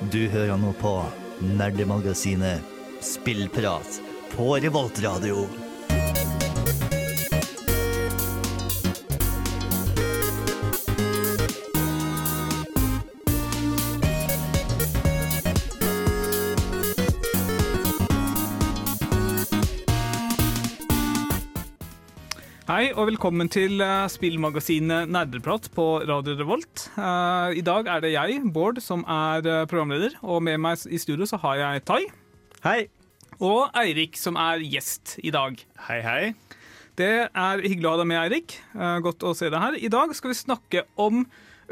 Du hører nå på Nerdemagasinet Spillprat på Revoltradio. Og velkommen til eh, spillmagasinet Nerdeprat på Radio Revolt. Eh, I dag er det jeg, Bård, som er eh, programleder, og med meg i studio så har jeg Tai. Hei. Og Eirik, som er gjest i dag. Hei, hei. Det er hyggelig å ha deg med, Eirik. Eh, godt å se deg her. I dag skal vi snakke om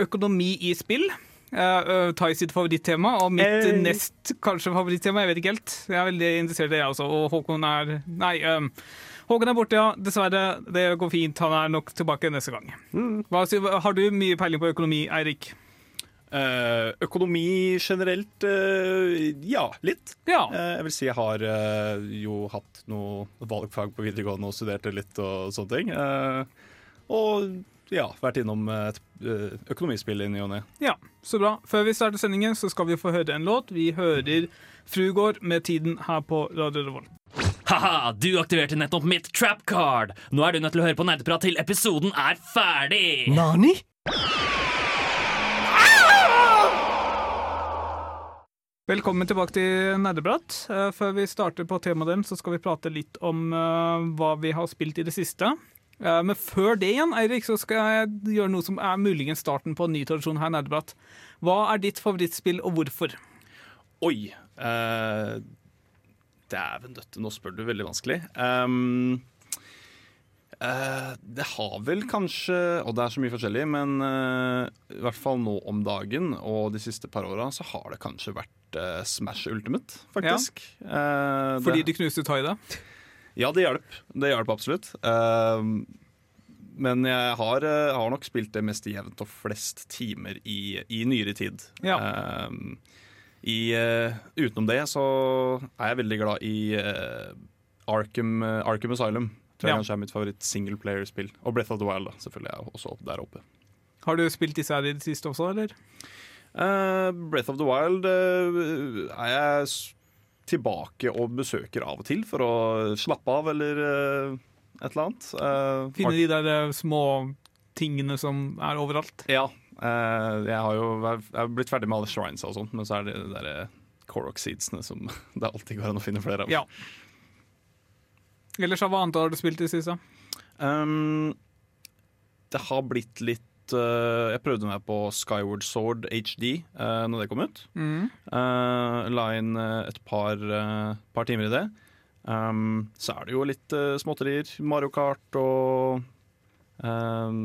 økonomi i spill. Uh, Tai sitt favorittema, og mitt Hey. nest kanskje favorittema. Jeg vet ikke helt. Jeg er veldig interessert i det, jeg også. Og Håkon er Nei, um, Håkon er borte, ja. Dessverre. Det går fint. Han er nok tilbake neste gang. Hva, har du mye peiling på økonomi, Eirik? Eh, økonomi generelt, eh, ja, litt. Ja. Eh, jeg vil si jeg har eh, jo hatt noe valgfag på videregående og studerte litt og sånne ting. Eh, og ja, vært innom et eh, økonomispill i ny og ne. Ja, så bra. Før vi starter sendingen, så skal vi få høre en låt. Vi hører Frugård med Tiden her på Radio Revolt. Haha, du aktiverte nettopp mitt trap card. Nå er du nødt til å høre på nerdeprat til episoden er ferdig. Nani? Velkommen tilbake til Nerdeprat. Eh, Før vi starter på temaet dem, så skal vi prate litt om eh, hva vi har spilt i det siste. Eh, Men før det igjen, Eirik, så skal jeg gjøre noe som er muligens starten på en ny tradisjon her i Nerdeprat. Hva er ditt favorittspill, og hvorfor? Oi. Uh, Dæven døtte, nå spør du veldig vanskelig. Um, uh, det har vel kanskje, og det er så mye forskjellig, men uh, i hvert fall nå om dagen og de siste par åra, så har det kanskje vært uh, Smash Ultimate, faktisk. Eh, Fordi det, du knuste det? Ja, det hjalp. Det hjalp absolutt. Um, men jeg har, har nok spilt det mest jevnt og flest timer i, i nyere tid. Ja. Um, i, uh, utenom det så er jeg veldig glad i uh, Arkham, eh, Arkham Asylum. Tror jeg Ja. kanskje er mitt favoritt singleplayer-spill. Og Breath of the Wild da, selvfølgelig er også der oppe. Har du spilt disse her i det siste også, eller? Uh, Breath of the Wild er jeg tilbake og besøker av og til for å slappe av eller et eller annet. Finne de der små tingene som er overalt? Ja. Eh, jeg har jo jeg har blitt ferdig med alle shrines og sånt, men så er det de der Korok seedsene som det alltid går an å finne flere av. Ja. Ellers, hva annet har du spilt i det siste? Um, det har blitt litt uh, Jeg prøvde meg på Skyward Sword HD uh, når det kom ut. Mm. Uh, la inn eh, et par, eh, par timer i det. Um, så er det jo litt uh, småtterier. Mario Kart og um,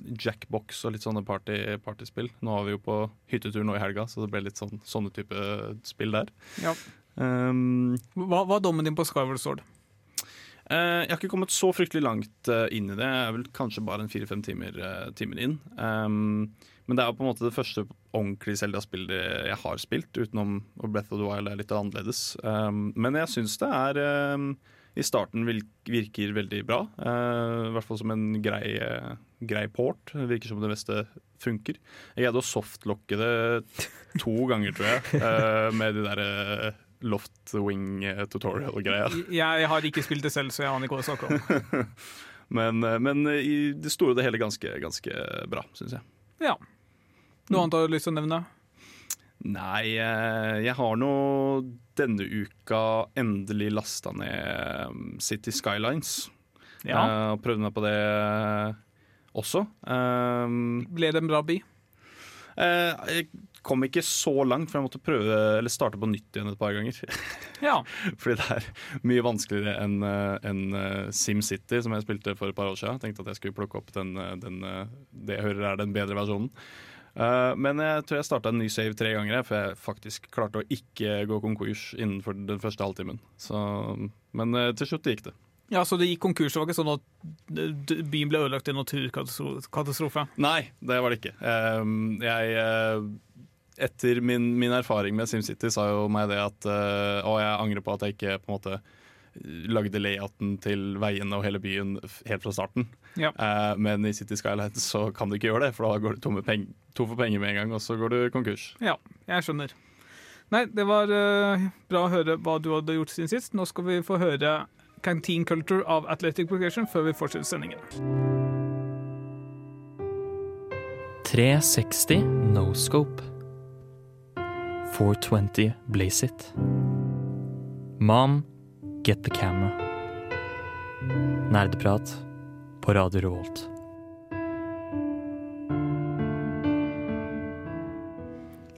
Jackbox og litt sånne party, partyspill. Nå har vi jo på hyttetur nå i helga, så det ble litt sånn, sånne type spill der. Ja. Um, Hva hva er dommen din på Skyward Sword? Uh, jeg har ikke kommet så fryktelig langt uh, inn i det. Jeg er vel kanskje bare en fire-fem timer, uh, timer inn. Um, men det er jo på en måte det første ordentlige Zelda-spillet jeg har spilt, utenom Breath of the Wild er litt annerledes. Um, men jeg syns det er um, I starten virker veldig bra. Uh, I hvert fall som en grei, eh, grei port. Det virker som det meste funker. Jeg greide å softlocke det to ganger, tror jeg, eh, med de derre Loft Wing eh, tutorial-greia. Jeg har ikke spilt det selv, så jeg aner ikke hva du snakker om. Men, eh, men i det store og det hele ganske, ganske bra, syns jeg. Ja. Noe annet har du lyst til å nevne? Nei, eh, jeg har nå denne uka endelig lasta ned City Skylines. Ja. Eh, prøvde meg på det også. Um, Ble det en bra by? eh, jeg kom ikke så langt, for jeg måtte prøve Eller starte på nytt igjen et par ganger. Ja. Fordi det er mye vanskeligere enn en eh, SimCity, som jeg spilte for et par år siden. Jeg tenkte at jeg skulle plukke opp den, eh, den, eh, det jeg hører er den bedre versjonen. Eh, men jeg tror jeg starta en ny save tre ganger, for jeg faktisk klarte å ikke gå konkurs innenfor den første halvtimen. Så, men eh, til slutt gikk det. Ja, Så det gikk konkurs? Det var ikke sånn at byen ble ødelagt i naturkatastrofe? Nei, det var det ikke. Eh, jeg eh, etter min, min erfaring med SimCity sa jo meg det at Og jeg angrer på at jeg ikke på en måte lagde layouten til veiene og hele byen helt fra starten. Ja. Eh, men i City Skylines så kan du ikke gjøre det, for da går du tom, peng for penger med en gang, og så går du konkurs. Ja, jeg skjønner. Nei, det var uh, bra å høre hva du hadde gjort siden sist. Nå skal vi få høre Canteen Culture av Athletic Progression før vi fortsetter sendingen. 360 no scope. 420 blaze it. Mom, get the camera. Nerdeprat på Radio Revolt.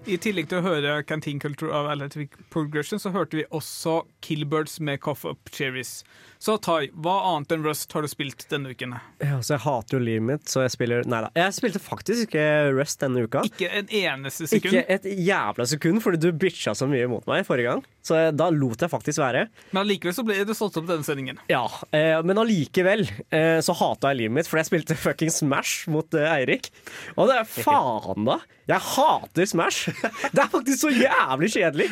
I tillegg til å høre Canteen Culture av Athletic Progression, så hørte vi også Killbirds med Cough Up Cherries. Så Tai, hva annet enn Rust har du spilt denne uken? Ja, så jeg hater jo livet mitt, så jeg spiller Nei da. Jeg spilte faktisk ikke Rust denne uka. Ikke en eneste sekund. Ikke et jævla sekund, fordi du bitcha så mye mot meg forrige gang. Så eh, da lot jeg faktisk være. Men allikevel så ble du solgt opp denne sendingen. Ja, eh, Men allikevel eh, så hata jeg livet mitt, fordi jeg spilte fucking Smash mot eh, Eirik. Og det er faen, da! Jeg hater Smash! Det er faktisk så jævlig kjedelig!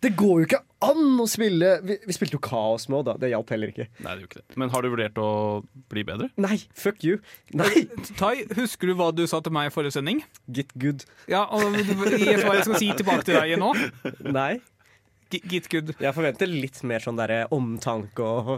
Det går jo ikke an å spille Vi, vi spilte jo Chaos Mode, da. Det hjalp heller ikke. Nei, det gjør ikke det. Men har du vurdert å bli bedre? Nei, fuck you. Nei, Tai, husker du hva du sa til meg i forrige sending? get good. Ja, og Gjett hva jeg skal si tilbake til deg nå? Nei. G- Git good. Jeg forventer litt mer sånn derre omtanke og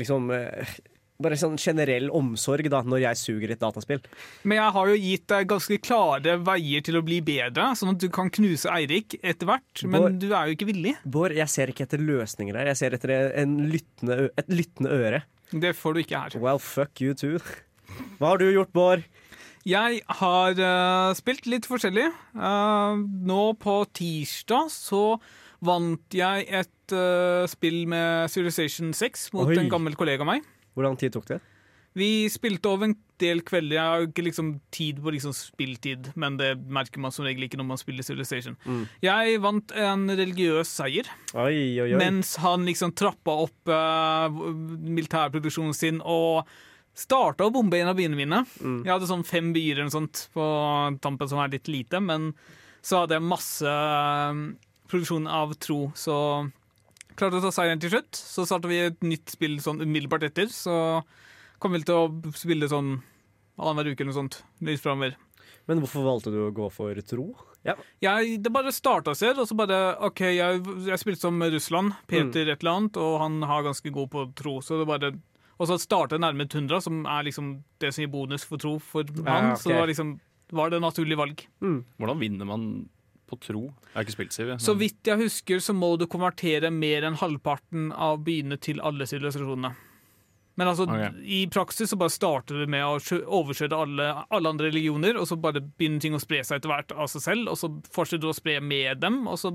liksom eh, Bare sånn generell omsorg da når jeg suger i et dataspill. Men jeg har jo gitt deg ganske klare veier til å bli bedre, sånn at du kan knuse Eirik etter hvert. Men Bård- du er jo ikke villig. Bård, jeg ser ikke etter løsninger her. Jeg ser etter en lyttende, et lyttende øre. Det får du ikke her. Well, fuck you too. Hva har du gjort, Bård? Jeg har uh, spilt litt forskjellig. Uh, nå på tirsdag så vant jeg et uh, spill med Civilization 6 mot Oi. en gammel kollega av meg. Hvor lang tid tok det? Vi spilte over en del kvelder. Jeg har ikke liksom tid på liksom spilltid, men det merker man som regel ikke når man spiller Civilization. Jeg vant en religiøs seier, Oi, oi, oi. mens han liksom trappa opp uh, militærproduksjonen sin og starta å bombe en av byene mine. Jeg hadde sånn fem byer eller noe sånt på tampen som er litt lite, men så hadde jeg masse uh, produksjon av tro, så klarte å ta seieren til slutt. Så starta vi et nytt spill sånn umiddelbart etter, så kommer vi til å spille sånn annenhver uke eller noe sånt. Litt framover. Men hvorfor valgte du å gå for tro? Ja. Jeg, det bare starta seg, og så bare OK, jeg, jeg spilte som Russland, Peter et eller annet, og han har ganske god på tro, så det bare Og så starta jeg nærme 100, som er liksom det som gir bonus for tro for han, okay. så det var liksom var det naturlig valg. Hvordan vinner man på tro? Jeg har ikke spilt Siv. jeg. Så vidt jeg husker, så må du konvertere mer enn halvparten av byene til alle sivilisasjonene. Men altså, okay. i praksis så bare starter du med å overkjøre alle, alle andre religioner, og så bare begynner ting å spre seg etter hvert av seg selv, og så fortsetter du å spre med dem, og så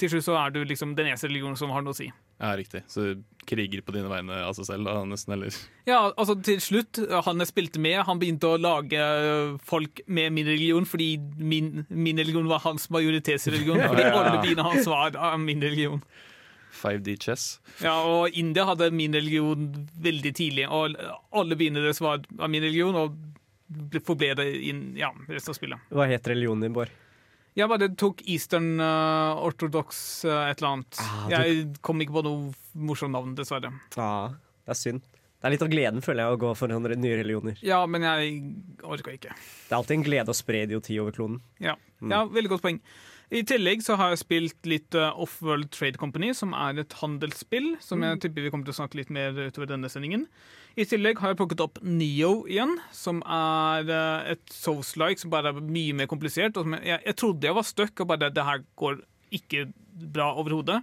til slutt så er du liksom den eneste religionen som har noe å si. Ja, riktig. Så kriger på dine vegne av seg selv, da, nesten, eller? Ja, altså til slutt, han jeg spilte med, han begynte å lage folk med min religion, fordi min, min religion var hans majoritetsreligion, fordi Ja. alle byene hans var av min religion. 5D chess. Ja, og India hadde min religion veldig tidlig, og alle byene deres var av min religion, og ble- forble det inn ja, resten av spillet. Hva het religionen din, Bård? Jeg bare tok Eastern uh, Orthodox uh, et eller annet. Ah, du- Jeg kom ikke på noe morsomt navn, dessverre. Ah, det er synd. Det er litt av gleden, føler jeg, å gå for nye religioner. Ja, men jeg orka ikke. Det er alltid en glede å spre idioti over kloden. Ja, ja veldig godt poeng. I tillegg så har jeg spilt litt uh, Offworld Trade Company, som er et handelsspill, som jeg tipper vi kommer til å snakke litt mer utover denne sendingen. I tillegg har jeg plukket opp Neo igjen, som er uh, et Souls-like som bare er mye mer komplisert. Jeg, jeg, jeg trodde jeg var stuck, og bare det her går ikke bra overhodet.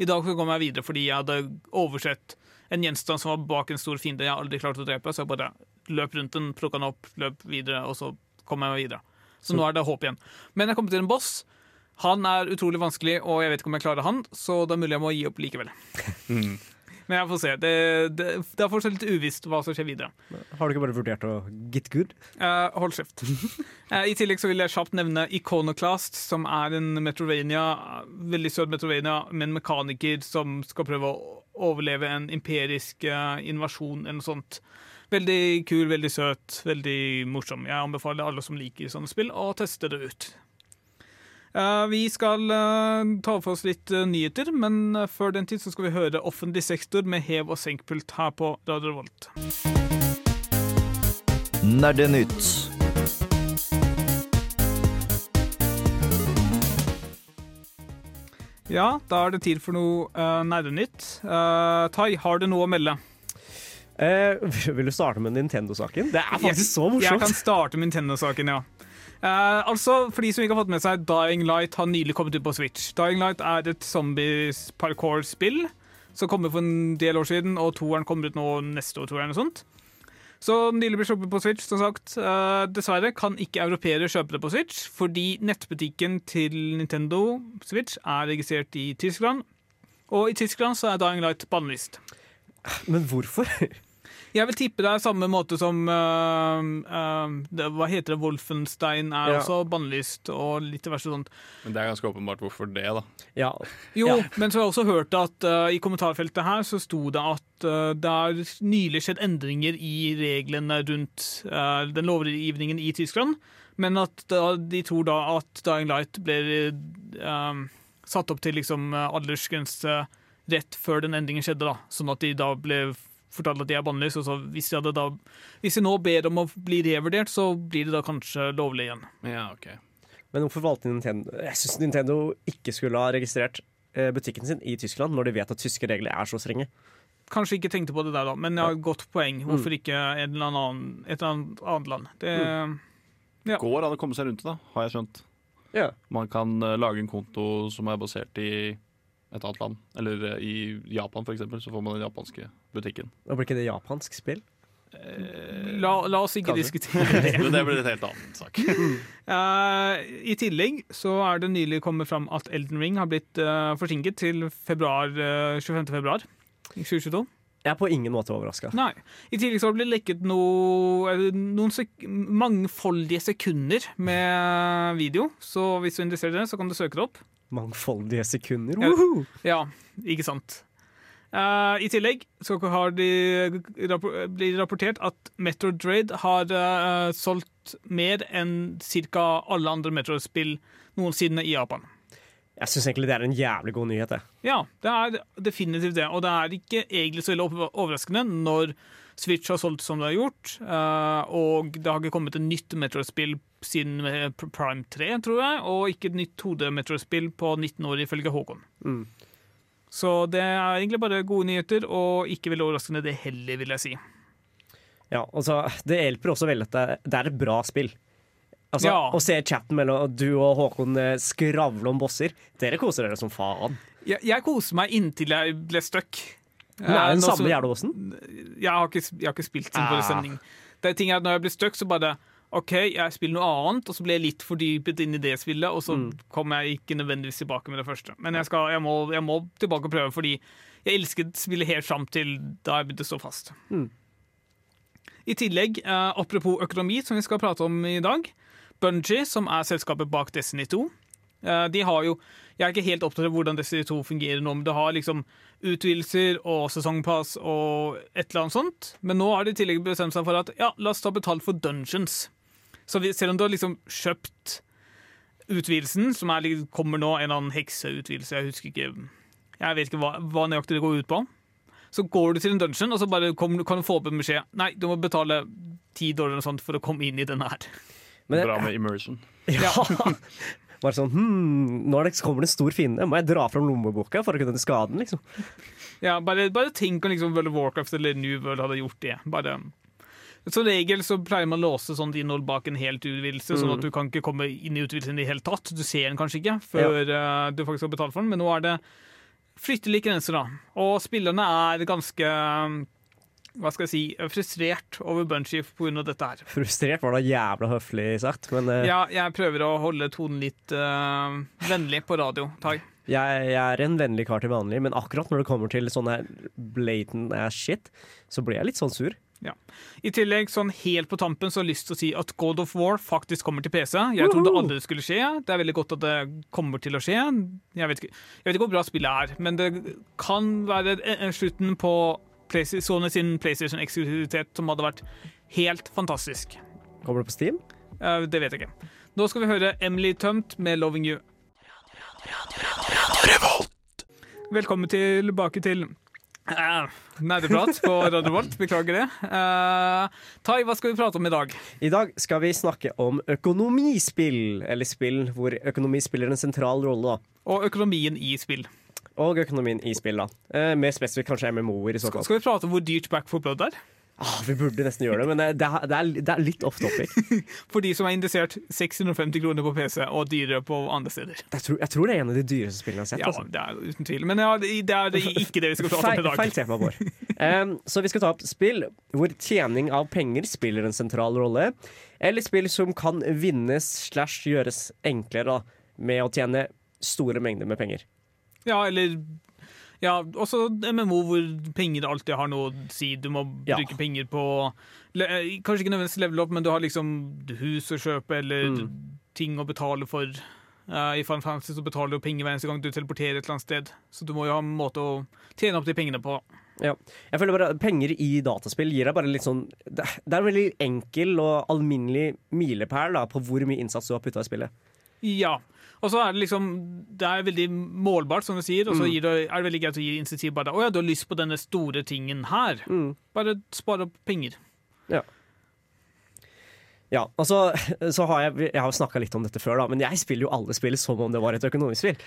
I dag så kom jeg videre fordi jeg hadde oversett en gjenstand som var bak en stor fiende jeg aldri klarte å drepe, så jeg bare løp rundt den, plukka den opp, løp videre, og så kom jeg meg videre. Så nå er det håp igjen. Men jeg kom til en boss. Han er utrolig vanskelig, og jeg vet ikke om jeg klarer han, så det er mulig jeg må gi opp likevel. Men jeg får se. Det, det, det er fortsatt litt uvisst hva som skjer videre. Har du ikke bare vurdert å get good? Uh, hold kjeft. uh, I tillegg så vil jeg kjapt nevne Iconoclast, som er en Metrovania, veldig søt Metrovania med en mekaniker som skal prøve å overleve en imperisk uh, invasjon eller noe sånt. Veldig kul, veldig søt, veldig morsom. Jeg anbefaler alle som liker sånne spill, å teste det ut. Eh, vi skal eh, ta for oss litt eh, nyheter, men før den tid så skal vi høre Offentlig sektor med hev og senkpult her på Radio Revolt. Nerdenytt. Ja, da er det tid for noe uh, nerdenytt. Uh, Tai, har du noe å melde? Uh, vil du starte med Nintendo-saken? Det er faktisk så morsomt! Jeg kan starte med Nintendo-saken, ja. Eh, altså, For de som ikke har fått med seg, Dying Light har nylig kommet ut på Switch. Dying Light er et zombie-parkour-spill som kommer for en del år siden, og toeren kommer ut nå neste år, tror jeg. sånt. Så nylig ble sluppet på Switch, som sagt. Uh, dessverre kan ikke europeere kjøpe det på Switch, fordi nettbutikken til Nintendo Switch er registrert i Tyskland. Og i Tyskland så er Dying Light bannlyst. Men hvorfor? Jeg vil tippe det er samme måte som uh, uh, det, Hva heter det? Wolfenstein er Ja. også bannlyst og litt diverse sånt. Men det er ganske åpenbart hvorfor det, da. Ja, Jo, Ja. men så har jeg også hørt at uh, i kommentarfeltet her så sto det at det har nylig skjedd endringer i reglene rundt den lovgivningen i Tyskland, men at da, de tror da at Dying Light blir øh, satt opp til liksom aldersgrense rett før den endringen skjedde, da, sånn at de da ble fortalt at de er bannlyst, og så hvis de, hadde da, hvis de nå ber om å bli revurdert, så blir det da kanskje lovlig igjen. Ja, ok. Men hvorfor valgte Nintendo Jeg syns Nintendo ikke skulle ha registrert eh, butikken sin i Tyskland når de vet at tyske regler er så strenge. Kanskje ikke tenkte på det der, da, men jeg har et godt poeng. Hvorfor ikke eller annen, et eller annet annet land? Det, Ja. Går an å komme seg rundt det, har jeg skjønt. Ja. Man kan eh, lage en konto som er basert i et annet land. Eller eh, i Japan, for eksempel, så får man den japanske butikken. Og blir ikke det japansk spill? la, la oss ikke Kanskje. diskutere det. Det blir et helt annen sak. uh, I tillegg så er det nylig kommet fram at Elden Ring har blitt uh, forsinket til februar, uh, 25. februar 2022. Jeg er på ingen måte overraska. I tillegg så har det blitt lekket noe, noen sek mangfoldige sekunder med video. Så hvis du er interessert i det, så kan du søke det opp. Mangfoldige sekunder. Ja. Woohoo! Ja, ikke sant. Uh, I tillegg så har de det rapportert at Metro Dread har uh, solgt mer enn ca. alle andre Metro-spill noensinne i Japan. Jeg syns egentlig det er en jævlig god nyhet. Det. Ja, det er definitivt det. Og det er ikke egentlig så veldig overraskende når Switch har solgt som det har gjort, uh, og det har ikke kommet et nytt Metro-spill siden eh, Prime 3, tror jeg, og ikke et nytt 2D-Metro-spill på 19 år, ifølge Håkon. Mm. Så det er egentlig bare gode nyheter, og ikke veldig overraskende det heller, vil jeg si. Ja, altså, det hjelper også veldig at det, er et bra spill. Altså, Ja. Å se chatten mellom du og Håkon eh, skravle om bosser. Dere koser dere som faen. Jeg, jeg koser meg inntil jeg ble stuck. Nå det er Eh, den samme jævla bossen. Jeg har ikke, jeg har ikke spilt sin Ah. sending. Det ting er at Når jeg blir stuck, så bare OK, jeg spiller noe annet, og så blir jeg litt fordypet inn i det spillet, og så Mm. kommer jeg ikke nødvendigvis tilbake med det første. Men jeg, skal, jeg, må, jeg må tilbake og prøve, fordi jeg elsket spillet helt fram til da jeg begynte å stå fast. Mm. I tillegg, eh, apropos økonomi, som vi skal prate om i dag. Bungie, som er selskapet bak Destiny 2, eh, de har jo Jeg er ikke helt opptatt av hvordan Destiny 2 fungerer nå, men det har liksom utvidelser og sesongpass og et eller annet sånt. Men nå har de i tillegg bestemt seg for at ja, la oss ta betalt for dungeons. Så vi, selv om du har liksom kjøpt utvidelsen, som er, kommer nå, en eller annen hekseutvidelse, jeg husker ikke Jeg vet ikke hva, hva nøyaktig det går ut på. Så går du til en dungeon, og så bare kommer, kan du få opp en beskjed. Nei, du må betale ti dollar eller sånt for å komme inn i denne her. Men, Bra med immersion. ja. Bare sånn hmm, Nå er det, kommer det en stor fiende. Må jeg dra fram lommeboka for å kunne skade den, liksom? Ja, bare, bare tenk om liksom World of Warcraft eller New World hadde gjort det. Bare Som regel så pleier man å låse sånt innhold bak en helt utvidelse, sånn at du kan ikke komme inn i utvidelsen i det hele tatt. Du ser den kanskje ikke før ja. du faktisk har betalt for den, men nå er det fryktelig grenser, da. Og spillerne er ganske hva skal jeg si, frustrert over Bunchie pga. dette her. Frustrert var da jævla høflig sagt, men uh... Ja, jeg prøver å holde tonen litt uh, vennlig på radio. Tai. jeg, jeg er en vennlig kar til vanlig. Men akkurat når det kommer til sånn her blatant ass shit, så blir jeg litt sånn sur. I tillegg, sånn helt på tampen, så har jeg lyst til å si at God of War faktisk kommer til PC. Jeg trodde aldri det skulle skje. Det er veldig godt at det kommer til å skje. Jeg vet ikke, jeg vet ikke hvor bra spillet er, men det kan være slutten på Sony sin PlayStation-eksklusivitet som hadde vært helt fantastisk. Kommer det på Steam? Eh, Det vet jeg ikke. Nå skal vi høre Emily Tømt med 'Loving You'. Velkommen tilbake til uh, Nerdeprat på Radio Volt. Beklager det. Uh, Tai, hva skal vi prate om i dag? I dag skal vi snakke om økonomispill, eller spill hvor økonomi spiller en sentral rolle. da. Og økonomien i spill. Og økonomien i spill, da. Uh, mer spesifikt kanskje MMO-er i så fall. Skal vi prate om hvor dyrt Back for Blood er? Ah, vi burde nesten gjøre det, men det det er, det er litt off topic. For de som er interessert, 650 kroner på PC og dyrere på andre steder. Jeg tror, jeg tror det er en av de dyreste spillene jeg har sett. Ja, altså. det er uten tvil. Men ja, det er ikke det vi skal prate om i dag. feil tema, Bård. Um, så vi skal ta opp spill hvor tjening av penger spiller en sentral rolle. Eller spill som kan vinnes slash gjøres enklere da, med å tjene store mengder med penger. Ja, eller ja, også MMO hvor penger alltid har noe å si. Du må Ja. bruke penger på eh, Kanskje ikke nødvendigvis level up, men du har liksom hus å kjøpe eller Mm. ting å betale for. Uh, I Final Fantasy så betaler du penger hver eneste gang du teleporterer et eller annet sted. Så du må jo ha en måte å tjene opp de pengene på. Ja. Jeg føler bare Penger i dataspill gir deg bare litt sånn det er en veldig enkel og alminnelig milepæl på hvor mye innsats du har putta i spillet. Ja. Og så er det liksom Det er veldig målbart, som du sier, og så Mm. det, er det veldig greit å gi insentiv bare Å ja, du har lyst på denne store tingen her. Mm. Bare spare opp penger. Ja, og så, så har jeg Jeg har snakka litt om dette før, da, men jeg spiller jo alle spill som om det var et økonomisk spill.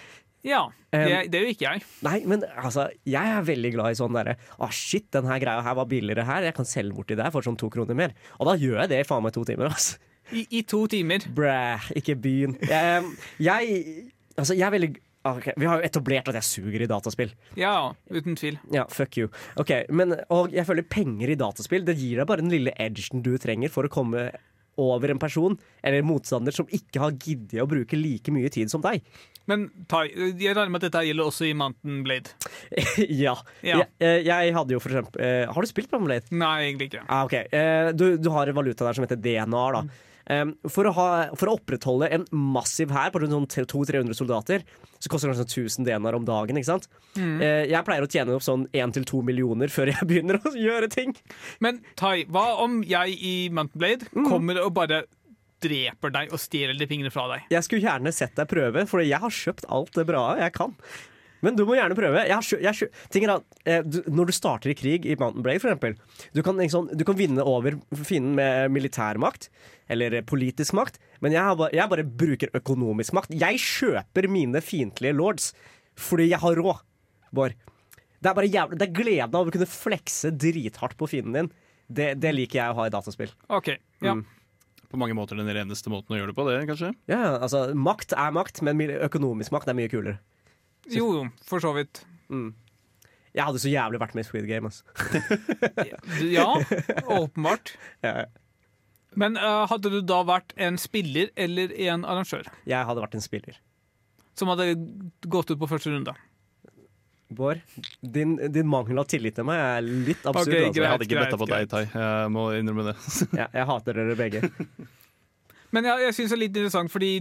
Ja. Det, det jo ikke jeg. Nei, men altså, jeg er veldig glad i sånn derre Å, shit, den her greia her var billigere her. Jeg kan selge borti der for sånn to kroner mer. Og da gjør jeg det i faen meg to timer, altså. I, I to timer. Bræ, ikke begynn. Jeg, jeg Altså, jeg er veldig Ok, Vi har jo etablert at jeg suger i dataspill. Ja, uten tvil. Ja, fuck you. Ok, men, Og jeg føler penger i dataspill Det gir deg bare den lille edgen du trenger for å komme over en person eller motstander som ikke har giddet å bruke like mye tid som deg. Men Tai, jeg regner med at dette gjelder også i Mountain Blade. ja. Ja. Jeg, eh, jeg hadde jo for eksempel eh, Har du spilt på Blade? Nei, egentlig ikke. Ah, okay. Eh, du, du har en valuta der som heter DNA. Da. Um, for, å ha, for å opprettholde en massiv hær på rundt sånn 200-300 soldater, så koster det kanskje 1000 DNA-er om dagen. ikke sant? Mm. jeg pleier å tjene opp sånn 1-2 millioner før jeg begynner å gjøre ting. Men Tai, hva om jeg i Mountain Blade kommer og bare dreper deg og stjeler de pengene fra deg? Jeg skulle gjerne sett deg prøve, for jeg har kjøpt alt det bra jeg kan. Men du må gjerne prøve. Jeg har jeg har Ting er at, eh, du, når du starter i krig i Mountain Blade, eksempel, du kan, liksom, du kan vinne over fienden med militærmakt, eller eh, politisk makt, men jeg, har jeg bare bruker økonomisk makt. Jeg kjøper mine fiendtlige lords fordi jeg har råd, Bård. Det er bare jævlig, det er gleden av å kunne flekse drithardt på fienden din. Det, det liker jeg å ha i dataspill. OK. Ja. Mm. På mange måter den reneste måten å gjøre det på, det, kanskje? Ja, altså, Makt er makt, men økonomisk makt er mye kulere. Jo, jo, for så vidt. Jeg hadde så jævlig vært med i Squid Game. Altså. Ja, åpenbart. Ja, Men uh, hadde du da vært en spiller eller en arrangør Jeg hadde vært en spiller. som hadde gått ut på første runde? Bård, din, din mangel av tillit til meg er litt absurd. Ok, altså. Jeg hadde ikke greit, betta på deg, Tai. Jeg må innrømme det. ja, jeg hater dere begge. Men ja, jeg syns det er litt interessant, fordi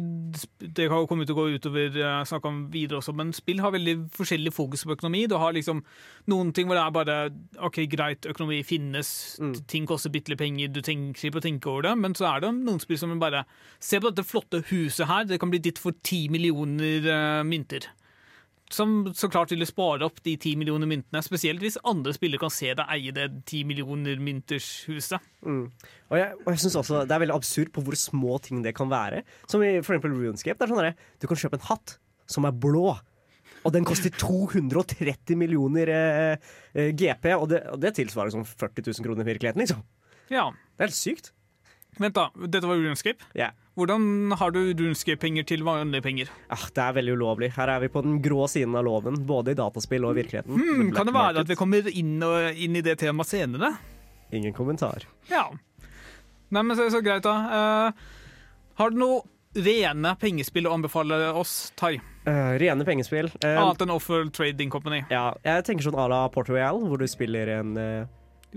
det har kommet til å gå utover snakka snakk om videre også, men spill har veldig forskjellig fokus på økonomi. Du har liksom noen ting hvor det er bare OK, greit, økonomi finnes, Mm. ting koster bitte litt penger, du tenker ikke på å tenke over det, men så er det noen spill som bare Se på dette flotte huset her, det kan bli ditt for ti millioner uh, mynter. Som så klart ville spare opp de ti millioner myntene, spesielt hvis andre spillere kan se deg eie det ti millioner mynters huset. Og jeg, og jeg synes også Det er veldig absurd på hvor små ting det kan være. Som i for eksempel Runescape. Det er sånn der, du kan kjøpe en hatt som er blå. Og den koster 230 millioner eh, eh, GP, og det, og det tilsvarer sånn 40 000 kroner i virkeligheten. liksom Ja, Det er helt sykt. Vent, da. Dette var RuneScape. Ja. Hvordan har du RuneScape-penger til vanlige penger? Ah, det er veldig ulovlig. Her er vi på den grå siden av loven, både i dataspill og i virkeligheten. Hmm, kan det være være at vi kommer inn, og, inn i det temaet senere? Ingen kommentar. Ja. Nei, men så, så greit, da. Uh, har du noe rene pengespill å anbefale oss, Tai? Uh, rene pengespill. Uh, Annet enn Offer Trading Company. ja, jeg tenker sånn à la Port Royal, hvor du spiller en uh,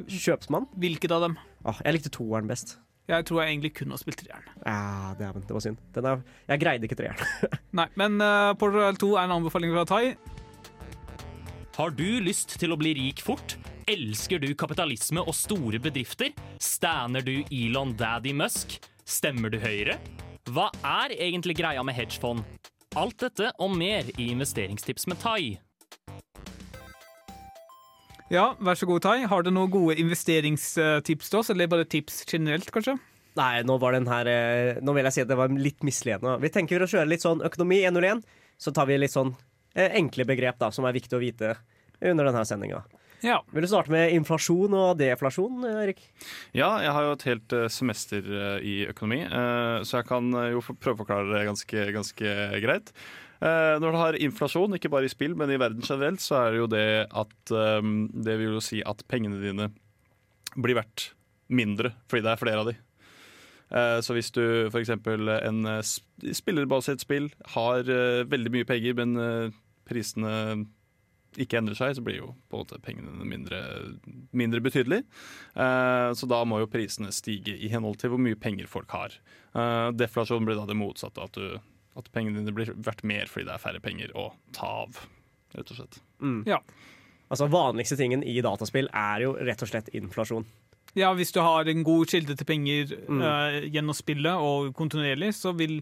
kjøpsmann. Hvilket av dem? Ah, jeg likte toeren best. Jeg tror jeg egentlig kun har spilt treeren. Ja, dæven, det var synd. Den er, jeg greide ikke treeren. Nei, men uh, Portal 2 er en anbefaling fra Tai. Har du lyst til å bli rik fort? Elsker du kapitalisme og store bedrifter? Stander du Elon Daddy Musk? Stemmer du Høyre? Hva er egentlig greia med hedgefond? Alt dette og mer i Investeringstips med Tai. Ja, vær så god, Tai. Har du noen gode investeringstips til oss, eller bare tips generelt, kanskje? Nei, nå var den her eh, Nå vil jeg si at det var litt misledende. Vi tenker å kjøre litt sånn økonomi 101. Så tar vi litt sånn eh, enkle begrep da, som er viktig å vite under denne sendinga. Ja. Vil du starte med inflasjon og deflasjon, Erik? Ja, jeg har jo et helt eh, semester eh, i økonomi, eh, så jeg kan eh, jo prøve å forklare det ganske, ganske greit. Eh, når du har inflasjon, ikke bare i spill, men i verden generelt, så er det jo det at eh, Det vil jo si at pengene dine blir verdt mindre fordi det er flere av de. Eh, Så hvis du f.eks. en eh, sp- spillerbasert spill har veldig mye penger, men prisene ikke endrer seg, så blir jo på en måte pengene mindre, mindre betydelig. Så da må jo prisene stige i henhold til hvor mye penger folk har. Deflasjon blir da det motsatte, at, du, at pengene dine blir verdt mer fordi det er færre penger å ta av, rett og slett. Ja. Altså Vanligste tingen i dataspill er jo rett og slett inflasjon. Ja, hvis du har en god kilde til penger eh, gjennom spillet og kontinuerlig, så vil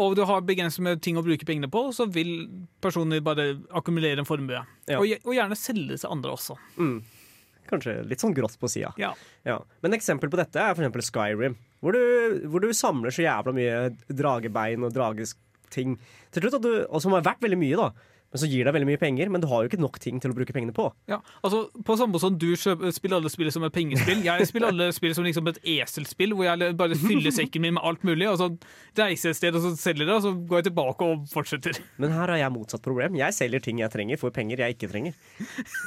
og du har begrenset med ting å bruke pengene på, så vil personer bare akkumulere en formue. Ja. Og, og gjerne selge til andre også. Kanskje litt sånn grått på sida. Ja. Ja. Men eksempel på dette er eksempel Skyrim, hvor du, hvor du samler så jævla mye dragebein og drageting. til slutt, og, du, og som har vært veldig mye, da. Men så gir deg veldig mye penger, men du har jo ikke nok ting til å bruke pengene på. Ja, altså På samme måte som du spiller alle spill som et pengespill. Jeg spiller alle spill som liksom et eselspill, hvor jeg bare fyller sekken min med alt mulig. Og så reiser jeg et sted og så selger det, og så går jeg tilbake og fortsetter. Men her har jeg motsatt problem. Jeg selger ting jeg trenger for penger jeg ikke trenger.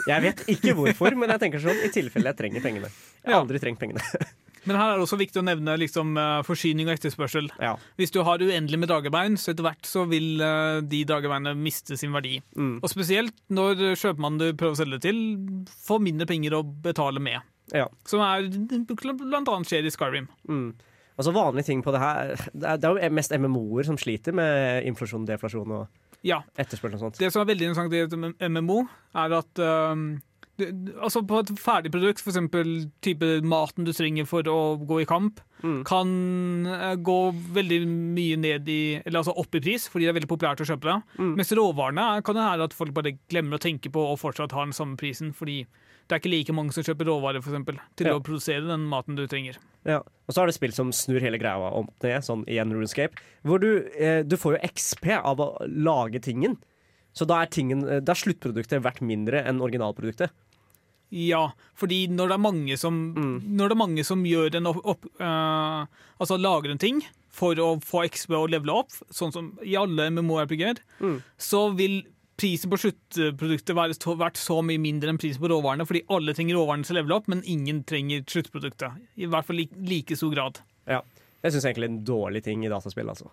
Jeg vet ikke hvorfor, men jeg tenker sånn i tilfelle jeg trenger pengene. Jeg har aldri trengt pengene. Men her er det også viktig å nevne liksom, eh, forsyning og etterspørsel. Ja. Hvis du har uendelig med dragebein, så etter hvert så vil eh, de dragebeinene miste sin verdi. Mm. Og spesielt når kjøpmannen du prøver å selge til, får mindre penger å betale med. ja. Som er blant annet skjer i Skyrim. Mm. Altså Vanlige ting på det her Det er, det er jo mest MMO-er som sliter med inflasjon, deflasjon og Ja, etterspørsel og sånt. Det som er veldig interessant i et MMO, er at um, altså På et ferdig produkt, f.eks. type maten du trenger for å gå i kamp, Mm. kan eh, gå veldig mye ned i Eller altså opp i pris, fordi det er veldig populært å kjøpe det. Mm. Mens råvarene kan det være at folk bare glemmer å tenke på og fortsatt har den samme prisen, fordi det er ikke like mange som kjøper råvarer for eksempel, til Ja. å produsere den maten du trenger. Ja. Og så er det spill som snur hele greia om ned, sånn i en RuneScape, hvor du, eh, du får jo XP av å lage tingen. Så da er, tingen, eh, da er sluttproduktet verdt mindre enn originalproduktet. Ja, fordi når det er mange som, når det er mange som gjør en opp, opp uh, Altså lager en ting for å få XB og levele opp, sånn som i alle MMO-RPG-er, Mm. så vil prisen på sluttproduktet være så, vært så mye mindre enn prisen på råvarene, fordi alle trenger råvarene til å levele opp, men ingen trenger sluttproduktet. I hvert fall i like stor grad. Ja. Jeg syns egentlig en dårlig ting i dataspill, altså.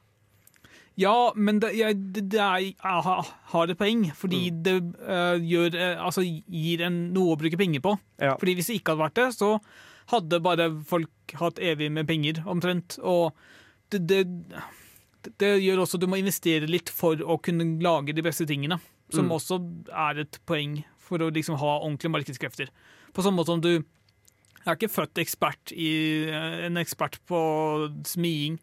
Ja, men det, jeg, det, det er, jeg har- et poeng, fordi det uh, gjør, eh, altså, gir en noe å bruke penger på. Ja. Fordi hvis det ikke hadde vært det, så hadde bare folk hatt evig med penger, omtrent. Og det, det, det gjør også at du må investere litt for å kunne lage de beste tingene. Som Mm. også er et poeng for å liksom ha ordentlige markedskrefter. På samme måte som du jeg er ikke født ekspert i, en ekspert på smiing.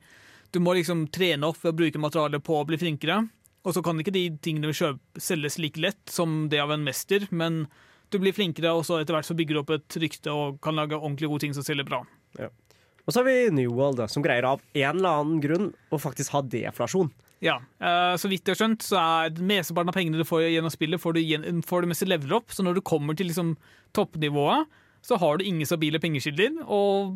Du må liksom trene opp ved å bruke materialet på å bli flinkere. Og så kan ikke de tingene vi selges like lett som det av en mester, men du blir flinkere, og så etter hvert så bygger du opp et rykte og kan lage ordentlig gode ting som selger bra. Og så har vi New World, som greier av en eller annen grunn å faktisk ha deflasjon. Ja, eh, Så vidt jeg har skjønt, så er mesteparten av pengene du får gjennom spillet, får du, får du mens du leveler opp. Så når du kommer til liksom toppnivået, så har du ingen stabile pengekilder. Og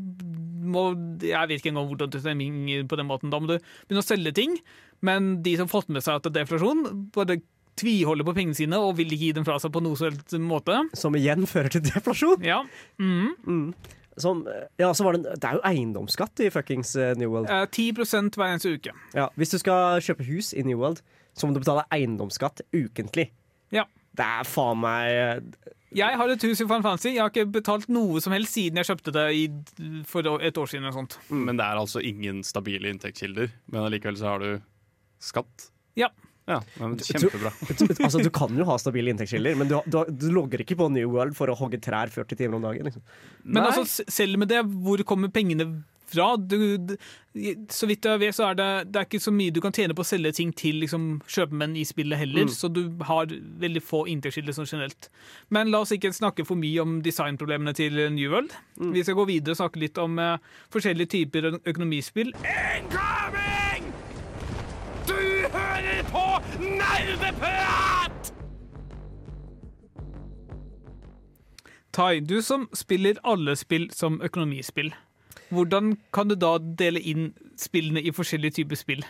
må, jeg vet ikke engang hvordan du stemmer på den måten. Da må du begynne å selge ting. Men de som har fått med seg at det er deflasjon, bare tviholder på pengene sine og vil ikke gi dem fra seg på noe som helst måte. Som igjen fører til deflasjon. Ja. Mhm. Som, ja, så var det, det er jo eiendomsskatt i fuckings eh, New World. Eh, 10 hver eneste uke. Ja, hvis du skal kjøpe hus i New World, så må du betale eiendomsskatt ukentlig. Ja. Det er faen meg Jeg har et hus i Final Fantasy. Jeg har ikke betalt noe som helst siden jeg kjøpte det i, for et år siden. eller sånt. Men det er altså ingen stabile inntektskilder. Men allikevel så har du skatt. Ja. Ja, men Kjempebra. Altså, Du kan jo ha stabile inntektskilder, men du, du, du logger ikke på New World for å hogge trær 40 timer om dagen. Liksom. Men altså, selv med det, hvor kommer pengene bra. Du, så vidt jeg vet, så er det, det er ikke så mye du kan tjene på å selge ting til liksom, kjøpmenn i spillet heller, så du har veldig få inntektskilder sånn generelt. Men la oss ikke snakke for mye om designproblemene til New World. Vi skal gå videre og snakke litt om uh, forskjellige typer økonomispill. Incoming! Du hører på Nerdeprat! Tai, du som spiller alle spill som økonomispill, hvordan kan du da dele inn spillene i forskjellige typer spill?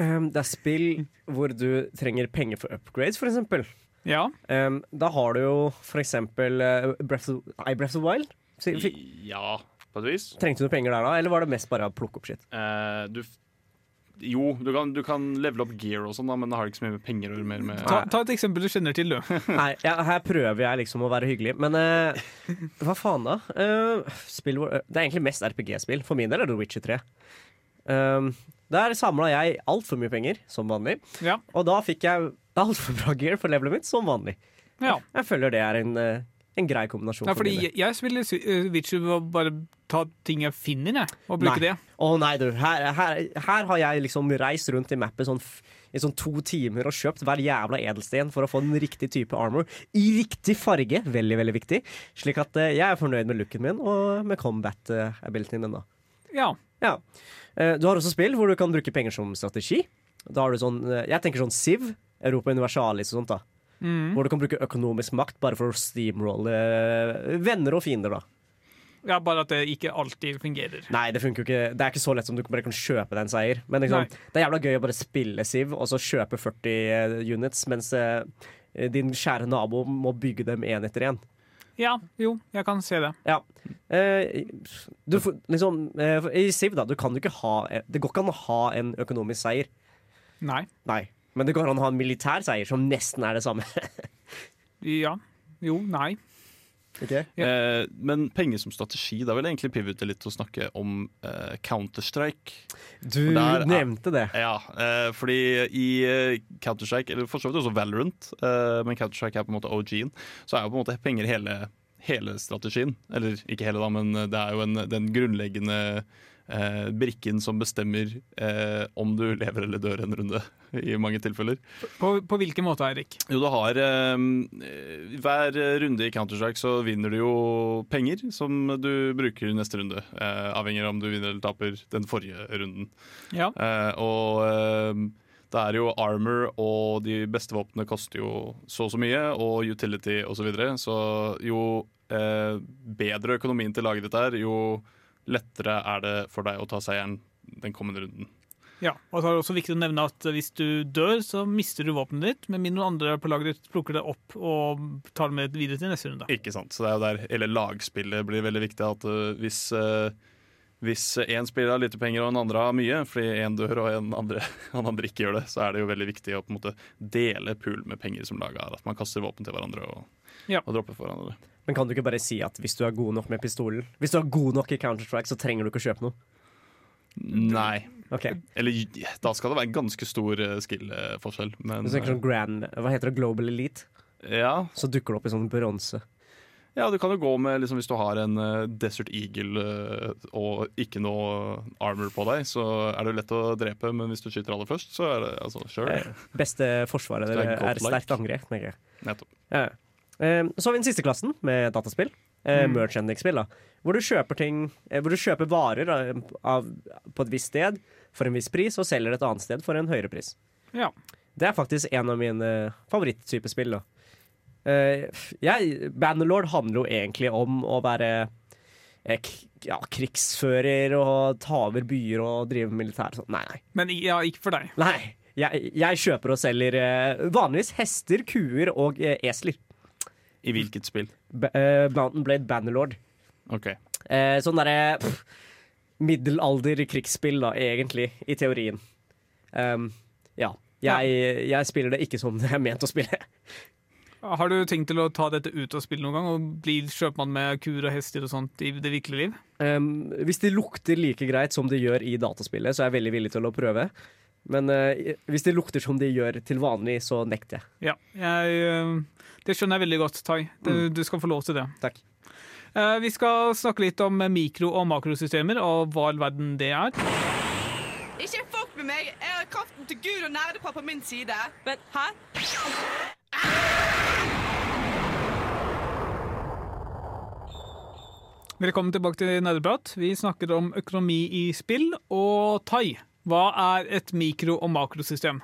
Um, det er spill hvor du trenger penger for upgrades, for eksempel. Ja, Um, da har du jo for eksempel uh, Breath of, nei, Breath of Wild. F Ja, på et vis. trengte du penger der da, eller var det mest bare å plukke opp shit? Uh, du f- jo, du kan, du kan levele opp gear og sånn, da, men det har ikke så mye med penger å gjøre. Mer med ta, ta et eksempel du kjenner til, du. Nei, ja, her prøver jeg liksom å være hyggelig, men uh, hva faen da? Uh, spill uh, det er egentlig mest RPG-spill. For min del er det Witcher 3. Um, der samla jeg altfor mye penger, som vanlig. Ja. Og da fikk jeg altfor bra gear for levelet mitt, som vanlig. ja. Jeg føler det er en, eh, en grei kombinasjon. Nei, fordi jeg, jeg ved å bare ta ting jeg finner, jeg, og bruke Nei. det. Å nei, du. Her, her, her har jeg liksom reist rundt i mappet sånn, i sånn to timer og kjøpt hver jævla edelsten for å få den riktige type armor. I riktig farge. Veldig, veldig viktig. Slik at eh, jeg er fornøyd med looken min og med combat-abilityen min. da. Ja. Ja. Eh, Du har også spill hvor du kan bruke penger som strategi. Da har du sånn, eh, Jeg tenker sånn Siv, Europa Universalis og sånt. da Mm. Hvor du kan bruke økonomisk makt bare for å steamrolle eh, venner og fiender. da ja, bare at det ikke alltid fungerer. Nei, det funker jo ikke Det er ikke så lett som du bare kan kjøpe deg en seier. Men liksom, det er jævla gøy å bare spille Siv og så kjøpe 40 eh, units, mens eh, din kjære nabo må bygge dem én etter én. Ja, jo, jeg kan se det. Ja. Eh, du, liksom, eh, I Siv, da, du kan jo ikke ha Det går ikke an å ha en økonomisk seier. Nei. Nei. Men det går an å ha en militær seier, som nesten er det samme. Ja. Jo, nei. Eh, men penger som strategi, da vil jeg egentlig pivote litt og snakke om eh, Counter-Strike. Du der er- nevnte det. Ja, eh, fordi i eh, Counter-Strike, eller for så vidt også Valorant, eh, men Counter-Strike er på en måte OG-en, så er jo på en måte penger hele, hele strategien. Eller ikke hele, da, men det er jo en, den grunnleggende eh, brikken som bestemmer eh, om du lever eller dør en runde, i mange tilfeller. På, på hvilken måte, Eirik? Jo, du har eh, Hver runde i Counter-Strike så vinner du jo penger som du bruker neste runde. Eh, avhengig av om du vinner eller taper den forrige runden. Ja. Eh, og eh, det er jo armor, og de beste våpnene koster jo så og så mye, og utility osv. Så, videre. så jo eh, bedre økonomien til laget ditt er, jo lettere er det for deg å ta seieren den kommende runden. ja. Og så er det også viktig å nevne at hvis du dør, så mister du våpenet ditt, med mindre noen andre på laget ditt plukker det opp og tar det med videre til neste runde. Ikke sant. Så det er jo der hele lagspillet blir veldig viktig. At uh, hvis uh, hvis én spiller har lite penger og en andre har mye, fordi én dør og en andre, en andre ikke gjør det, så er det jo veldig viktig å på en måte dele pool med penger som laget har. At man kaster våpen til hverandre og, Ja. og dropper for hverandre. Men kan du ikke bare si at hvis du er god nok med pistolen Hvis du er god nok i Counter-Strike, så trenger du ikke å kjøpe noe? Nei. Ok, Eller da skal det være en ganske stor uh, skill-forskjell, men du tenker sånn grand Hva heter det? Global Elite? ja, Så dukker det opp i sånn bronse. Ja, du kan jo gå med liksom, Hvis du har en uh, Desert Eagle uh, og ikke noe armor på deg, så er det jo lett å drepe, men hvis du skyter aller først, så er det altså sure. Eh, Beste forsvaret dere er sterkt angrep. tenker jeg. Nettopp. Ja. Eh, Så har vi den siste klassen med dataspill. Eh, Mm. Merchanding-spill. da Hvor du kjøper ting eh, Hvor du kjøper varer da, av, på et visst sted for en viss pris, og selger et annet sted for en høyere pris. Ja. Det er faktisk en av mine favoritttyper spill. da Eh, jeg, Bannerlord handler jo egentlig om å være eh, k ja, krigsfører og ta over byer og drive militær. Sånn. Nei, nei. Men ja, ikke for deg. nei. Jeg, jeg kjøper og selger eh, vanligvis hester, kuer og eh, esler. I hvilket spill? B eh, Mountain Blade Bannerlord. OK. Eh, sånn derre pff, middelalder krigsspill, da, egentlig, i teorien. Um, ja. Jeg, jeg spiller det ikke som det er ment å spille. Har du tenkt til å ta dette ut og spille noen gang, og bli kjøpmann med kuer og hester og sånt i det virkelige liv? Um, hvis det lukter like greit som det gjør i dataspillet, så er jeg veldig villig til å prøve. Men uh, hvis det lukter som det gjør til vanlig, så nekter jeg. Ja, jeg, øh, det skjønner jeg veldig godt, Tai. Du, du skal få lov til det. Takk. Uh, Vi skal snakke litt om mikro- og makrosystemer, og hva all verden det er. Ikke med meg! Jeg har kraften til Gud og nerdepar på min side. Men hæ? Velkommen tilbake til Nerdeprat. Vi snakker om økonomi i spill og thai. Hva er et mikro- og makrosystem?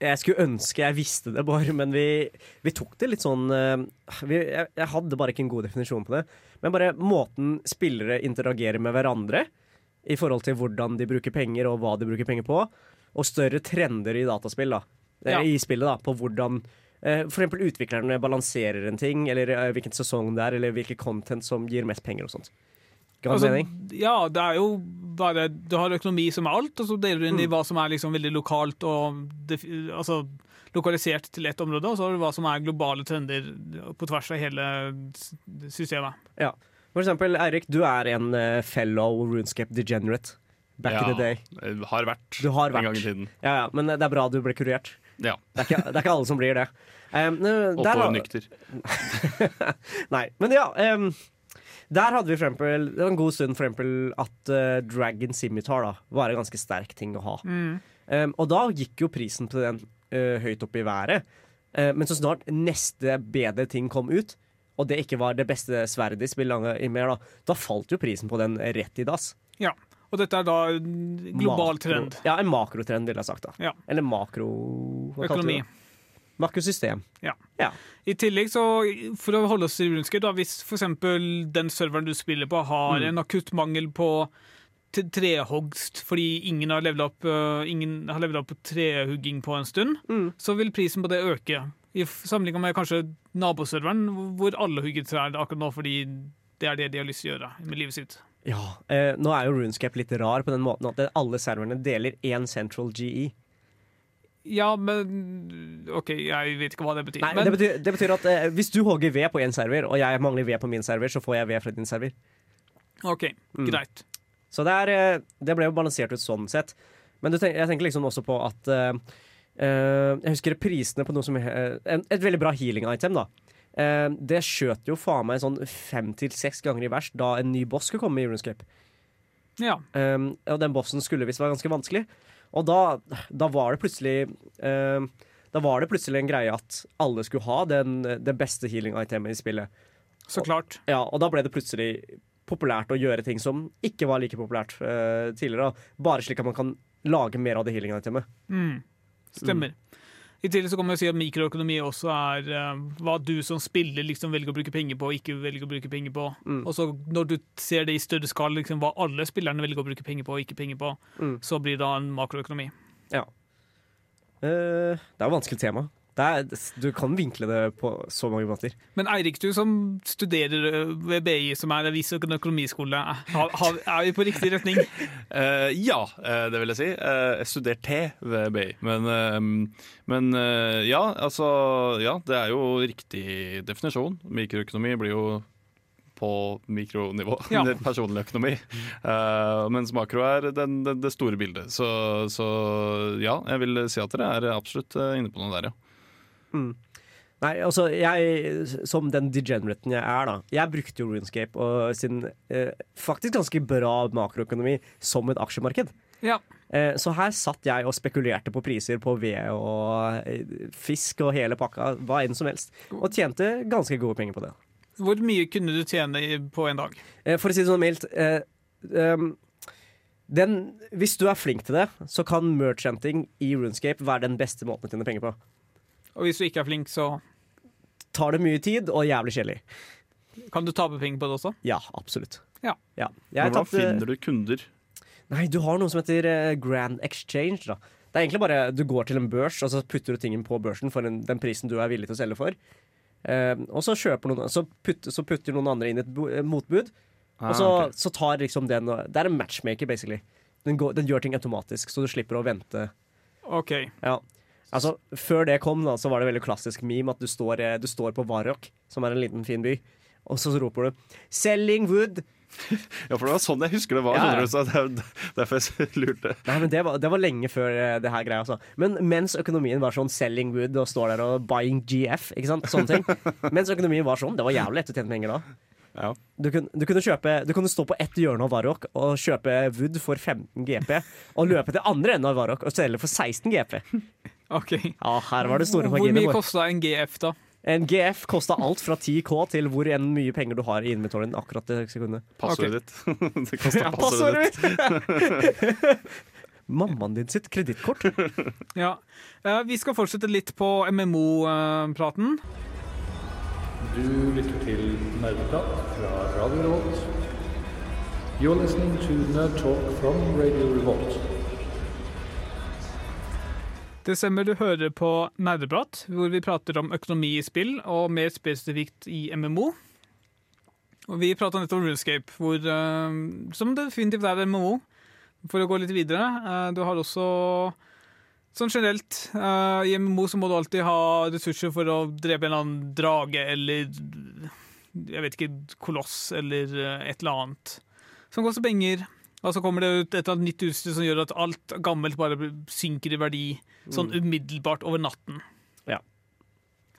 Jeg skulle ønske jeg visste det, bare, men vi, vi tok det litt sånn eh, vi, jeg, jeg hadde bare ikke en god definisjon på det. Men bare måten spillere interagerer med hverandre i forhold til hvordan de bruker penger, og hva de bruker penger på. Og større trender i dataspill, da. Eh, Ja. I spillet, da. På hvordan eh, eksempel utviklerne balanserer en ting, eller eh, hvilken sesong det er, eller hvilke content som gir mest penger og sånt. Altså, ja, det er jo bare Du har økonomi som er alt, og så deler du inn i Mm. hva som er liksom veldig lokalt og altså, lokalisert til ett område, og så har du hva som er globale trender på tvers av hele systemet. Ja. For eksempel, Eirik, du er en eh, fellow runescape degenerate. Back Ja. in the day. Jeg Har vært, Du har en gang i tiden. Ja, ja, men det er bra du ble kurert. Ja. Det er ikke, det er ikke alle som blir det. Um, år har- nykter. Nei, men ja. Um, der hadde vi for eksempel, det var en god stund for eksempel at uh, Dragon Scimitar da, var en ganske sterk ting å ha. Mm. Um, og da gikk jo prisen på den uh, høyt opp i været. Uh, men så snart neste bedre ting kom ut, og det ikke var det beste sverdet i spillet i mer, da, da falt jo prisen på den rett i dass. Ja. Og dette er da en global Makro- trend. Ja, en makrotrend, ville jeg sagt. da Ja. Eller makro... Økonomi. Makrosystem. Ja. Ja. I tillegg, så for å holde oss til rundskritt, da, hvis f.eks. den serveren du spiller på, har Mm. en akutt mangel på trehogst fordi ingen har levd opp, ingen har levelet opp trehugging på en stund, Mm. så vil prisen på det øke. I f- med kanskje naboserveren, hvor alle hugger trær akkurat nå fordi det er det de har lyst til å gjøre med livet sitt. Ja, eh, Nå er jo Runescape litt rar på den måten at alle serverne deler én central. GE. Ja, men OK, jeg vet ikke hva det betyr. Nei, men, det, betyr, det betyr at eh, hvis du hogger ved på én server, og jeg mangler ved på min server, så får jeg ved fra din server. OK, Mm. greit. Så det, er, eh, det ble jo balansert ut sånn sett. Men du tenk, jeg tenker liksom også på at eh, Jeg husker prisene på noe som eh, en, Et veldig bra healing-item, da. Eh, det skjøt jo faen meg sånn fem til seks ganger i vers da en ny boss skulle komme i Runescape. Ja. Og den bossen skulle visst være ganske vanskelig. Og da, da var det plutselig Da var det plutselig en greie at alle skulle ha den, det beste healing-itemet i spillet. Så klart. Ja, Og da ble det plutselig populært å gjøre ting som ikke var like populært tidligere. Bare slik at man kan lage mer av det healing-itemet. Mm. Stemmer. I tillegg så kan man si at mikroøkonomi også er uh, hva du som spiller liksom velger å bruke penger på og ikke velger å bruke penger på. Mm. Og så når du ser det i større skala, liksom, hva alle spillerne velger å bruke penger på og ikke penger på, Mm. så blir det da en makroøkonomi. Uh, det er et vanskelig tema. Det er, du kan vinkle det på så mange måter. Men Eirik, du som studerer eh, ved BI, som er en viss økonomiskole, har, har, er vi på riktig retning? uh, ja, eh, det vil jeg si. Eh, jeg studerte ved BI. Men, eh, men ja, altså Ja, det er jo riktig definisjon. Mikroøkonomi blir jo på mikronivå. Ja. Er personlig økonomi. Uh, mens makro er den, den, det store bildet. Så, så ja, jeg vil si at dere er absolutt inne på noe der, ja. Nei, altså, jeg, som den degeneraten jeg er, da. Jeg brukte jo Runescape og sin eh, faktisk ganske bra makroøkonomi som et aksjemarked. Ja. Eh, så her satt jeg og spekulerte på priser på ved og eh, fisk og hele pakka, hva enn som helst. Og tjente ganske gode penger på det. Hvor mye kunne du tjene på en dag? Eh, for å si det sånn mildt ehm, den, Hvis du er flink til det, så kan merchanting i Runescape være den beste måten å tjene penger på. Og hvis du ikke er flink, så Tar det mye tid og jævlig kjedelig. kan du tape penger på det også. Ja, absolutt. Ja. Jeg hvordan tatt, eh, finner du kunder? Nei, du har noe som heter eh, Grand Exchange. da Det er egentlig bare Du går til en børs, og så putter du tingen på børsen for en, den prisen du er villig til å selge for. Eh, og så, noen, så, putter, så putter noen andre inn et bo, eh, motbud, og så, okay. ok. så tar liksom den Det er en matchmaker, basically. Den, går, den gjør ting automatisk, så du slipper å vente. OK. Ja Altså, Før det kom, da, så var det veldig klassisk meme at du står, eh, du står på Varok, som er en liten, fin by, og så roper du 'Selling wood'. Ja, for det var sånn jeg husker det var. Ja, ja. så det er derfor jeg lurte. Nei, men det var, det var lenge før eh, det her greia, altså. Men mens økonomien var sånn 'selling wood' og står der og 'buying GF', ikke sant, sånne ting. mens økonomien var sånn, det var jævlig lett å tjene penger da. Ja. Du, kunne, du, kunne kjøpe, du kunne stå på ett hjørne av Varrock og kjøpe wood for 15 GP, og løpe til andre enden av Varrock og selge for 16 GP. Ok. Ja, her var det store Hvor marginer. mye boy. kosta en GF, da? En GF kosta alt fra 10K til hvor enn mye penger du har i inventoryen akkurat det sekundet. Passordet ditt. det koster Ja, passordet ditt. Mammaen din sitt kredittkort. Ja. Eh, vi skal fortsette litt på MMO-praten. Du lytter til Nerdeprat fra Radio Revolt. You're listening to Nerd Talk from Radio Revolt. Det stemmer, du hører på Nerdeprat, hvor vi prater om økonomi i spill, og mer spesifikt i MMO. Og vi prata nettopp om Runescape, hvor, eh, som definitivt er MMO. For å gå litt videre, eh, du har også Sånn generelt, eh, i MMO så må du alltid ha ressurser for å drepe en eller annen drage eller jeg vet ikke, koloss eller et eller annet. Som koster penger. Og så kommer det ut et eller annet nytt utstyr som gjør at alt gammelt bare synker i verdi. Sånn umiddelbart over natten. Ja.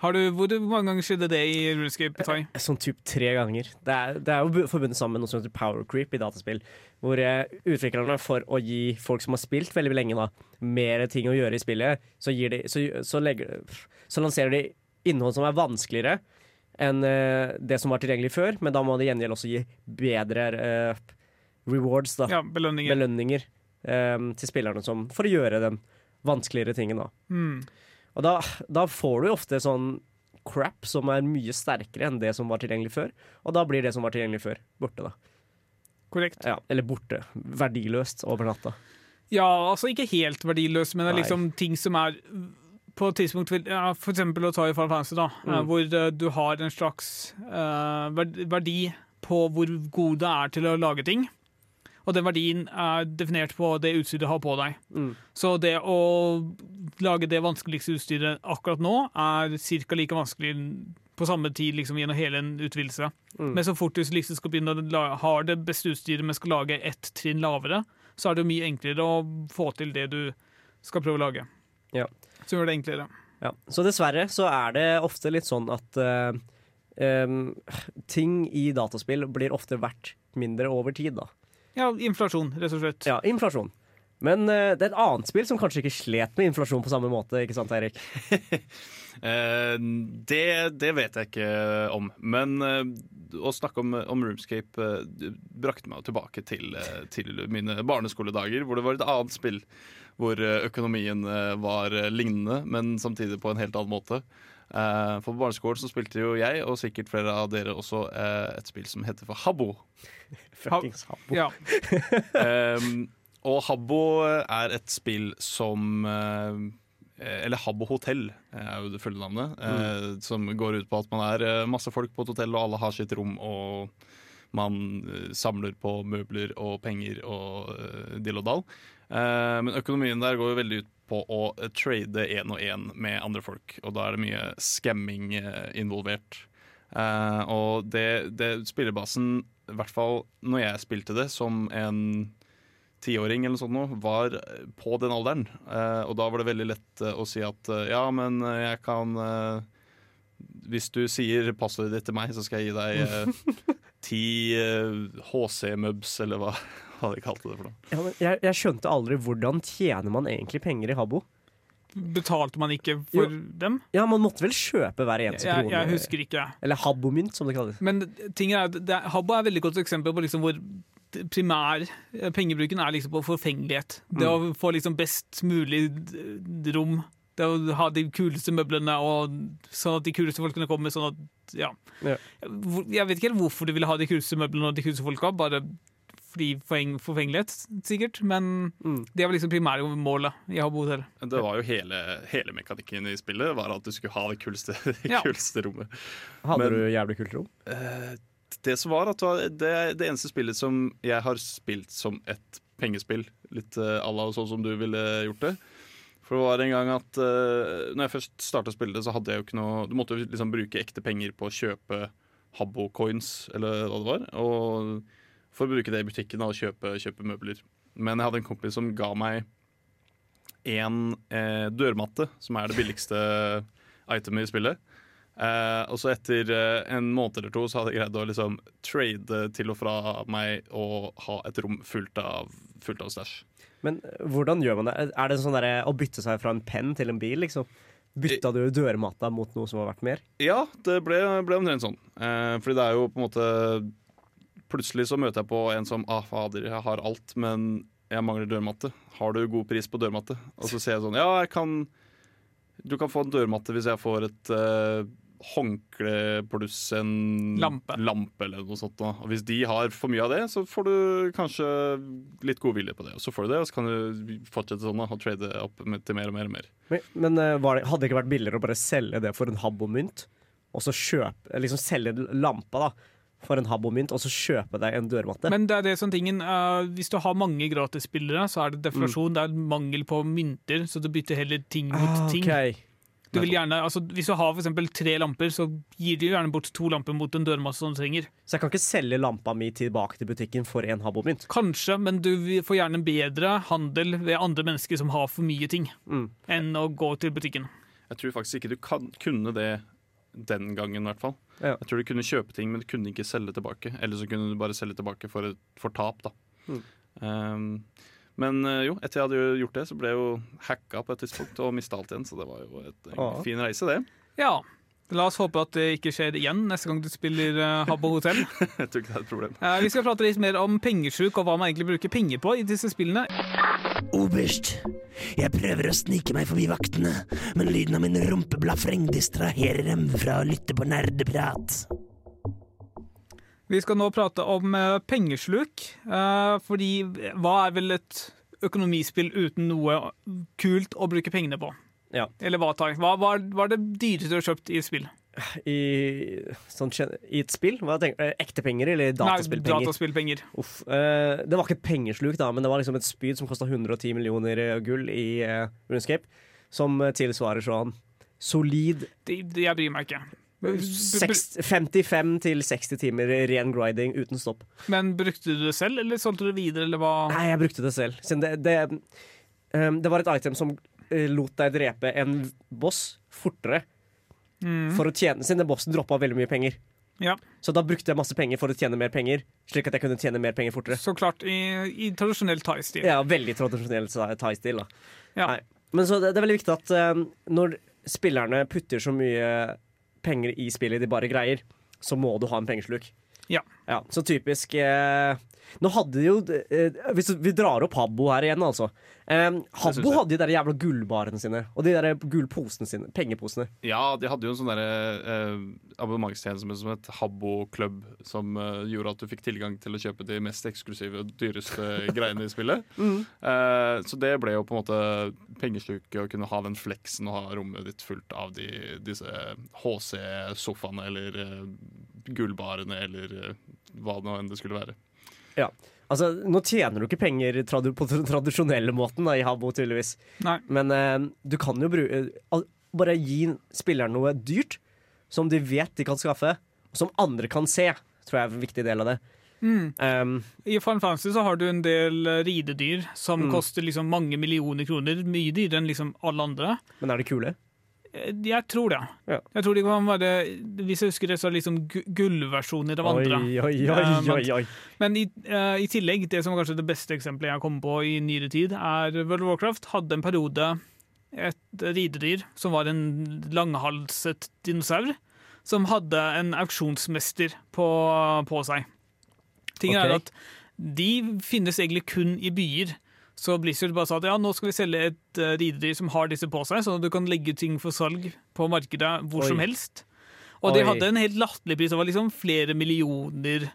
Har du, hvor, mange ganger skjedde det i Runescape? Tai? Sånn typ tre ganger. Det er, det er jo forbundet sammen med noe som heter power creep i dataspill. Hvor eh, utviklerne, for å gi folk som har spilt veldig lenge, da, mer ting å gjøre i spillet, så, de, så, så, legger, så lanserer de innhold som er vanskeligere enn eh, det som var tilgjengelig før, men da må de gjengjeld også gi bedre eh, rewards, da. Ja, belønninger. Belønninger um, til spillerne som, for å gjøre den vanskeligere tingen, da. Mm. Og da, da får du ofte sånn crap som er mye sterkere enn det som var tilgjengelig før. Og da blir det som var tilgjengelig før, borte, da. Korrekt. Ja, eller borte. Verdiløst over natta. Ja, altså ikke helt verdiløst, men det er Nei. liksom ting som er på et tidspunkt vil- ja, For eksempel å ta i Final Fantasy, da, Mm. eh, hvor eh, du har en slags uh, verdi på hvor god det er til å lage ting. Og den verdien er definert på det utstyret du har på deg. Mm. Så det å lage det vanskeligste utstyret akkurat nå er ca. like vanskelig på samme tid liksom, gjennom hele en utvidelse. Mm. Men så fort du liksom skal begynne å ha det beste utstyret, men skal lage ett trinn lavere, så er det jo mye enklere å få til det du skal prøve å lage. Ja. Så gjør det enklere. Ja. Så dessverre så er det ofte litt sånn at uh, um, ting i dataspill blir ofte verdt mindre over tid, da. Ja, inflasjon, rett og slett. Ja, inflasjon. Men uh, det er et annet spill som kanskje ikke slet med inflasjon på samme måte, ikke sant, Eirik? uh, det, det vet jeg ikke om. Men uh, å snakke om, om Roomscape brakte meg tilbake til, til mine barneskoledager, hvor det var et annet spill hvor økonomien var lignende, men samtidig på en helt annen måte. Eh, for på barneskolen så spilte jo jeg, og sikkert flere av dere også, uh, et spill som heter for Habbo. Fuckings Habbo. Ja. Um, og Habbo er et spill som uh, Eller Habbo hotell er jo det fulle navnet. Mm. som går ut på at man er eh, masse folk på et hotell, og alle har sitt rom. Og man eh, samler på møbler og penger og uh, dill og dall. Eh, men økonomien der går jo veldig ut på å trade én og én med andre folk. Og da er det mye scamming eh, involvert. Uh, og det, det spillebasen, i hvert fall når jeg spilte det som en tiåring eller noe sånt nå, var på den alderen. Uh, og da var det veldig lett å si at ja, men jeg kan Hvis du sier passordet ditt til meg, så skal jeg gi deg ti HC-mubs, eller hva, hva de kalte det for noe. Ja, men jeg, jeg skjønte aldri hvordan tjener man egentlig penger i Habbo. Betalte man ikke for dem? Ja, man måtte vel kjøpe hver eneste Jeg, krone. jeg husker ikke. Eller Habbo-mynt, som det kalles. Men ting er, det, er- Habbo er et veldig godt eksempel på liksom hvor primær eh, pengebruken er liksom på forfengelighet. Det å få liksom best mulig rom. Det å ha de kuleste møblene, og sånn at de kuleste folkene kommer. sånn at, ja. Ja. Jeg vet ikke helt hvorfor de ville ha de kuleste møblene og de kuleste folka, bare fordi forfeng, forfengelighet, sikkert. Men Mm. det var liksom primærmålet i Habbo hotell. Det var jo hele, hele mekanikken i spillet, var at du skulle ha det kuleste, Ja. kuleste rommet. Hadde Men- du jævlig kult rom? Eh, det som var at det, var- det er det eneste spillet som jeg har spilt som et pengespill. Litt uh, à la sånn som du ville gjort det. For det var en gang at uh, Når jeg først starta å spille det, så hadde jeg jo ikke noe Du måtte jo liksom bruke ekte penger på å kjøpe Habbo coins, eller hva det var. Og for å bruke det i butikken og kjøpe, kjøpe møbler. Men jeg hadde en kompis som ga meg en eh, dørmatte, som er det billigste itemet i spillet. Eh, og så etter eh, en måned eller to så hadde jeg greid å liksom trade til og fra meg og ha et rom fullt av, fullt av stæsj. Men hvordan gjør man det? Er det sånn der, å bytte seg fra en penn til en bil, liksom? Bytta du dørmatta mot noe som var verdt mer? Ja, det ble, ble omtrent sånn. Eh, fordi det er jo på en måte Plutselig så møter jeg på en som ah, fader, jeg har alt, men jeg mangler dørmatte. Har du god pris på dørmatte? Og så sier jeg sånn, ja, jeg kan Du kan få en dørmatte hvis jeg får et uh, håndkle pluss en Lampe. eller noe sånt. Da. Og hvis de har for mye av det, så får du kanskje litt god vilje på det. Og så får du det, og så kan du fortsette sånn da, og trade opp med, til mer og mer og mer. Men, men eh, var det, hadde det ikke vært billigere å bare selge det for en habbo-mynt? Og så kjøpe, liksom selge lampa da for en habbo-mynt, og så kjøpe deg en dørmatte? Men det er det som tingen uh, Hvis du har mange gratisspillere, så er det deflasjon. Det er mangel på mynter, så du bytter heller ting mot Ah, ting. Okay. Du vil gjerne, altså, hvis du har for eksempel tre lamper, så gir du gjerne bort to lamper mot en dørmasse som du trenger. Så jeg kan ikke selge lampa mi tilbake til butikken for en habbo-mynt? Kanskje, men du får gjerne bedre handel ved andre mennesker som har for mye ting, Mm. enn å gå til butikken. Jeg tror faktisk ikke du kan, kunne det den gangen, i hvert fall. Ja. Jeg tror du kunne kjøpe ting, men du kunne ikke selge tilbake. Eller så kunne du bare selge tilbake for, et, for tap, da. Mm. Um, men eh, jo, etter jeg hadde gjort det, så ble jeg jo hacka på et tidspunkt og mista alt igjen. Så det var jo et, en Ah. fin reise, det. Ja. La oss håpe at det ikke skjer igjen neste gang du spiller uh, Habbo hotell. jeg tror ikke det er et problem. Eh, vi skal prate litt mer om pengesjuk og hva man egentlig bruker penger på i disse spillene. Oberst, jeg prøver å snike meg forbi vaktene, men lyden av min rumpeblafreng distraherer dem fra å lytte på nerdeprat. Vi skal nå prate om eh, pengesluk, eh, fordi hva er vel et økonomispill uten noe kult å bruke pengene på? Ja. Eller hva? Hva, er det dyreste du har kjøpt i et spill? I, sånn, I et spill? Hva tenker, ekte penger eller dataspillpenger? Nei, dataspillpenger. Uff. uh, det var ikke et pengesluk, da, men det var liksom et spyd som kosta 110 millioner eh, gull i uh, RuneScape. Som eh, tilsvarer sånn solid de, de, jeg bryr meg ikke. seks- 55 til 60 timer ren grinding uten stopp. Men brukte du det selv, eller solgte du det videre, eller hva? Nei, jeg brukte det selv. Det, det, um, det var et item som eh, lot deg drepe en boss fortere. Mm. For å tjene, siden den bossen droppa veldig mye penger. Ja. Så da brukte jeg masse penger for å tjene mer penger, slik at jeg kunne tjene mer penger fortere. Så klart, i, i tradisjonell thai-stil. Ja, veldig tradisjonell thai-stil. Ja. Men så det, det er veldig viktig at uh, når spillerne putter så mye penger i spillet de bare greier, så må du ha en pengesluk. Ja. så typisk eh, Nå hadde jo eh, Hvis vi drar opp Habbo her igjen, altså. Eh, Habbo hadde de der jævla gullbarene sine, og de der gullposene sine. Pengeposene. Ja, de hadde jo en sånn derre eh, abonnementstjeneste som het Habbo-klubb, som eh, gjorde at du fikk tilgang til å kjøpe de mest eksklusive og dyreste greiene i spillet. Eh, så det ble jo på en måte pengesluket å kunne ha den fleksen og ha rommet ditt fullt av de, disse HC-sofaene eller eh, gullbarene eller eh, hva nå enn det skulle være. Ja. Altså, nå tjener du ikke penger tradu på den tradisjonelle måten da, i Habbo, tydeligvis. Nei. Men eh, du kan jo bruke al- Bare gi spilleren noe dyrt som de vet de kan skaffe, og som andre kan se. Tror jeg er en viktig del av det. Mm. Um, I Final Fantasy så har du en del eh, ridedyr som Mm. koster liksom mange millioner kroner. Mye dyrere enn liksom alle andre. men er de kule? Eh, Jeg tror det. Ja. Jeg tror de kan være Hvis jeg husker det, så er det liksom gullversjoner av andre. Oi, oi, oi, Eh, men- oi, oi. Men i, uh, i tillegg, det som er kanskje det beste eksempelet jeg har kommet på i nyere tid, er World of Warcraft hadde en periode et ridedyr som var en langhalset dinosaur, som hadde en auksjonsmester på, på seg. Tingen okay. er at de finnes egentlig kun i byer. Så Blizzard bare sa at ja, nå skal vi selge et uh, ridedyr som har disse på seg, sånn at du kan legge ting for salg på markedet hvor Oi. som helst. Og de hadde en helt latterlig pris. Det var liksom flere millioner,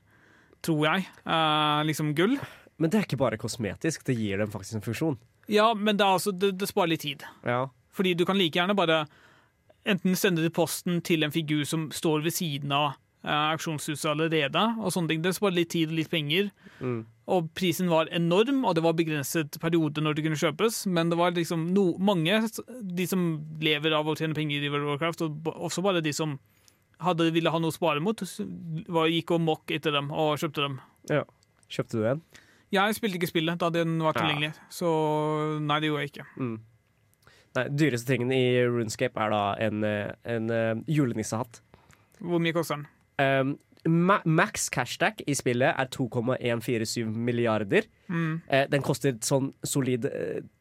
tror jeg, uh, liksom gull. Men det er ikke bare kosmetisk, det gir dem faktisk en funksjon. Ja, men det, altså, det, det sparer litt tid. Ja. Fordi du kan like gjerne bare enten sende det i posten til en figur som står ved siden av eh, auksjonshuset allerede, og sånne ting. Det sparer litt tid og litt penger. Mm. Og prisen var enorm, og det var begrenset periode når det kunne kjøpes. Men det var liksom no, mange, de som lever av å tjene penger i World of Warcraft, og også bare de som hadde, ville ha noe å spare mot, var, gikk og mokk etter dem og kjøpte dem. Kjøpte du en? Jeg spilte ikke spillet da den var Ja. tilgjengelig, så nei, det gjorde jeg ikke. Mm. Nei, dyreste tingen i RuneScape er da en, en, en eh, julenissehatt. Hvor mye koster den? Um, ma max cashback i spillet er 2,147 milliarder. Mm. Eh, den koster sånn solid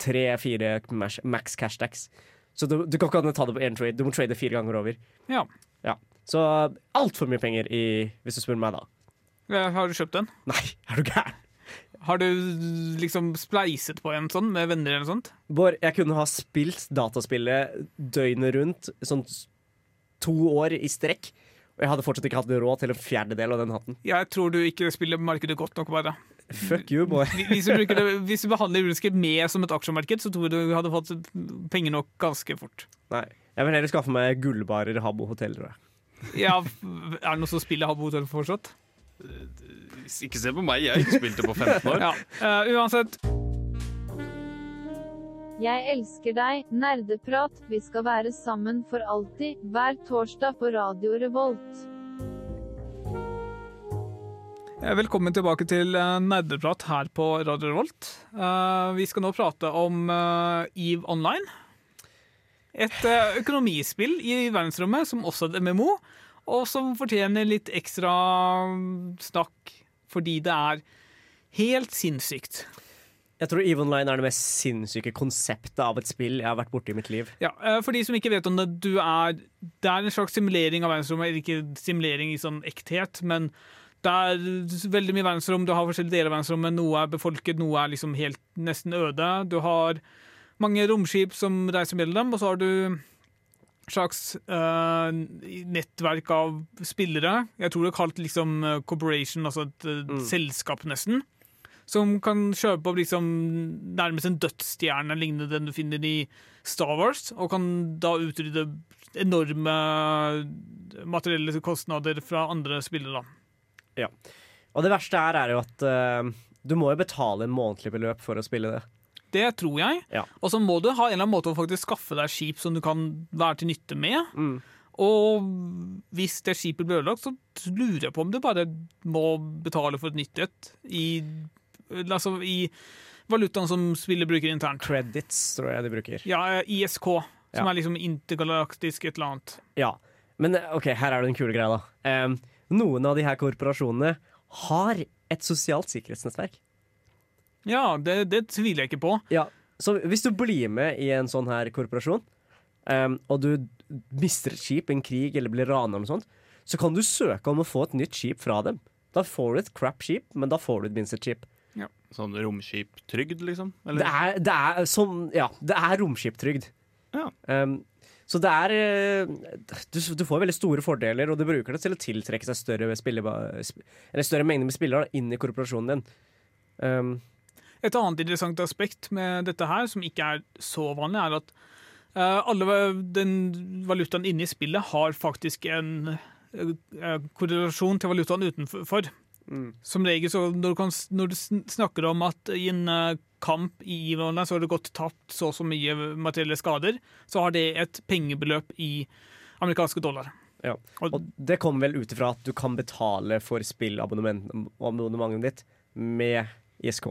tre-fire max cashdacks. Så du, du kan ikke ta det på én trade. Du må trade fire ganger over. Ja. Ja. Så altfor mye penger, i, hvis du spør meg, da. Ja, Har du kjøpt den? Nei, er du gæren? Har du liksom spleiset på en sånn med venner eller sånt? Bård, jeg kunne ha spilt dataspillet døgnet rundt sånn to år i strekk. Og jeg hadde fortsatt ikke hatt råd til en fjerdedel av den hatten. Jeg tror du ikke spiller markedet godt nok, bare. Fuck you, boy. Hvis du, det, hvis du behandler RuneScape med som et aksjemarked, så tror jeg du hadde fått penger nok ganske fort. Nei. Jeg vil heller skaffe meg gullbarer Habbo hotell, tror jeg. Ja, er det noen som spiller Habbo hotell fortsatt? Ikke se på meg, jeg har ikke spilt det på 15 år. Ja. uh, uansett, Jeg elsker deg, nerdeprat. Vi skal være sammen for alltid, hver torsdag på Radio Revolt. velkommen tilbake til eh, Nerdeprat her på Radio Revolt. Eh, vi skal nå prate om eh, EVE Online. Et økonomispill i verdensrommet som også er et MMO, og som fortjener litt ekstra snakk fordi det er helt sinnssykt. Jeg tror EVE Online er det mest sinnssyke konseptet av et spill jeg har vært borti i mitt liv. Ja, eh, For de som ikke vet om det, du er Det er en slags simulering av verdensrommet. Ikke simulering i sånn ekthet, men det er veldig mye verdensrom. Du har forskjellige deler av verdensrommet. Noe er befolket, noe er liksom helt nesten øde. Du har mange romskip som reiser mellom dem, og så har du slags uh, nettverk av spillere. Jeg tror det er kalt liksom eh, corporation, altså et mm. selskap nesten. Som kan kjøpe opp liksom nærmest en dødsstjerne lignende den du finner i Star Wars, og kan da utrydde enorme materielle kostnader fra andre spillere. Ja. Og det verste her er jo at uh, du må jo betale en månedlig beløp for å spille det. Det tror jeg. Ja. Og så må du ha en eller annen måte å faktisk skaffe deg skip som du kan være til nytte med. Mm. Og hvis det skipet blir ødelagt, så lurer jeg på om du bare må betale for et nytt et i, altså i valutaen som spillet bruker internt. Credits, tror jeg de bruker. Ja, ISK, som Ja. er liksom intergalaktisk et eller annet. Ja. Men eh, OK, her er det en kule greia, da. Um, noen av de her korporasjonene har et sosialt sikkerhetsnettverk. Ja, det, det tviler jeg ikke på. Ja, Så hvis du blir med i en sånn her korporasjon, um, og du mister et skip i en krig eller blir rana eller noe sånt, så kan du søke om å få et nytt skip fra dem. Da får du et crap skip, men da får du et minst et skip. Sånn romskiptrygd, liksom? Det er, det er sånn, Ja, det er romskiptrygd. Ja. Um, så det er eh, du, du får veldig store fordeler, og du bruker det til å tiltrekke seg større, spilleba- eller større mengder med spillere inn i korporasjonen din. Um, Et annet interessant aspekt med dette her, som ikke er så vanlig, er at uh, alle den valutaen inne i spillet har faktisk en uh, korrelasjon til valutaen utenfor. Som regel så når du, kan, når du snakker om at i en eh, kamp i Ivoland så har det gått tapt så og så mye materielle skader, så har det et pengebeløp i amerikanske dollar. ja. Og, det kommer vel ut ifra at du kan betale for spillabonnementet ditt med ISK.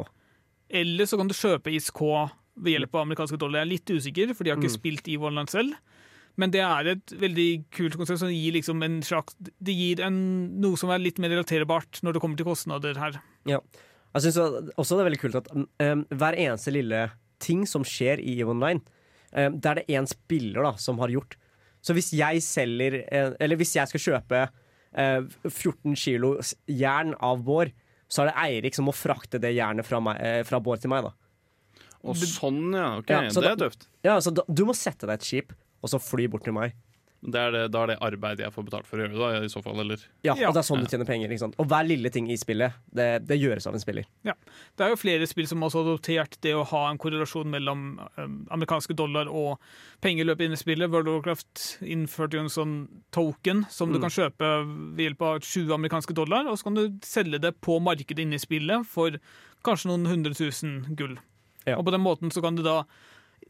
eller så kan du kjøpe ISK ved hjelp av amerikanske dollar. Jeg er litt usikker, for de har ikke spilt Ivoland selv. Men det er et veldig kult konsept som gir liksom en slags Det gir en, noe som er litt mer relaterbart når det kommer til kostnader her. Ja. Jeg syns også det er veldig kult at um, hver eneste lille ting som skjer i EVE Online, um, det er det én spiller da, som har gjort. Så hvis jeg selger eh, Eller hvis jeg skal kjøpe uh, 14 kilo jern av Bård, så er det Eirik som må frakte det jernet fra, meg, eh, fra Bård til meg. da Og sånn, ja. ok, Ja, så Det er tøft. Ja, så da, Du må sette deg et skip, og så fly bort til meg. Det er det, da er det arbeid jeg får betalt for å gjøre, da, i så fall. Eller Ja, Ja. Og det er sånn du tjener penger. ikke sant? Og hver lille ting i spillet, det, det gjøres av en spiller. Ja. Det er jo flere spill som også har adoptert det å ha en korrelasjon mellom um, amerikanske dollar og pengeløp inne i spillet. World of Warcraft innførte jo en sånn token som du Mm. kan kjøpe ved hjelp av 20 amerikanske dollar, og så kan du selge det på markedet inne i spillet for kanskje noen hundre tusen gull. Ja. Og på den måten så kan du da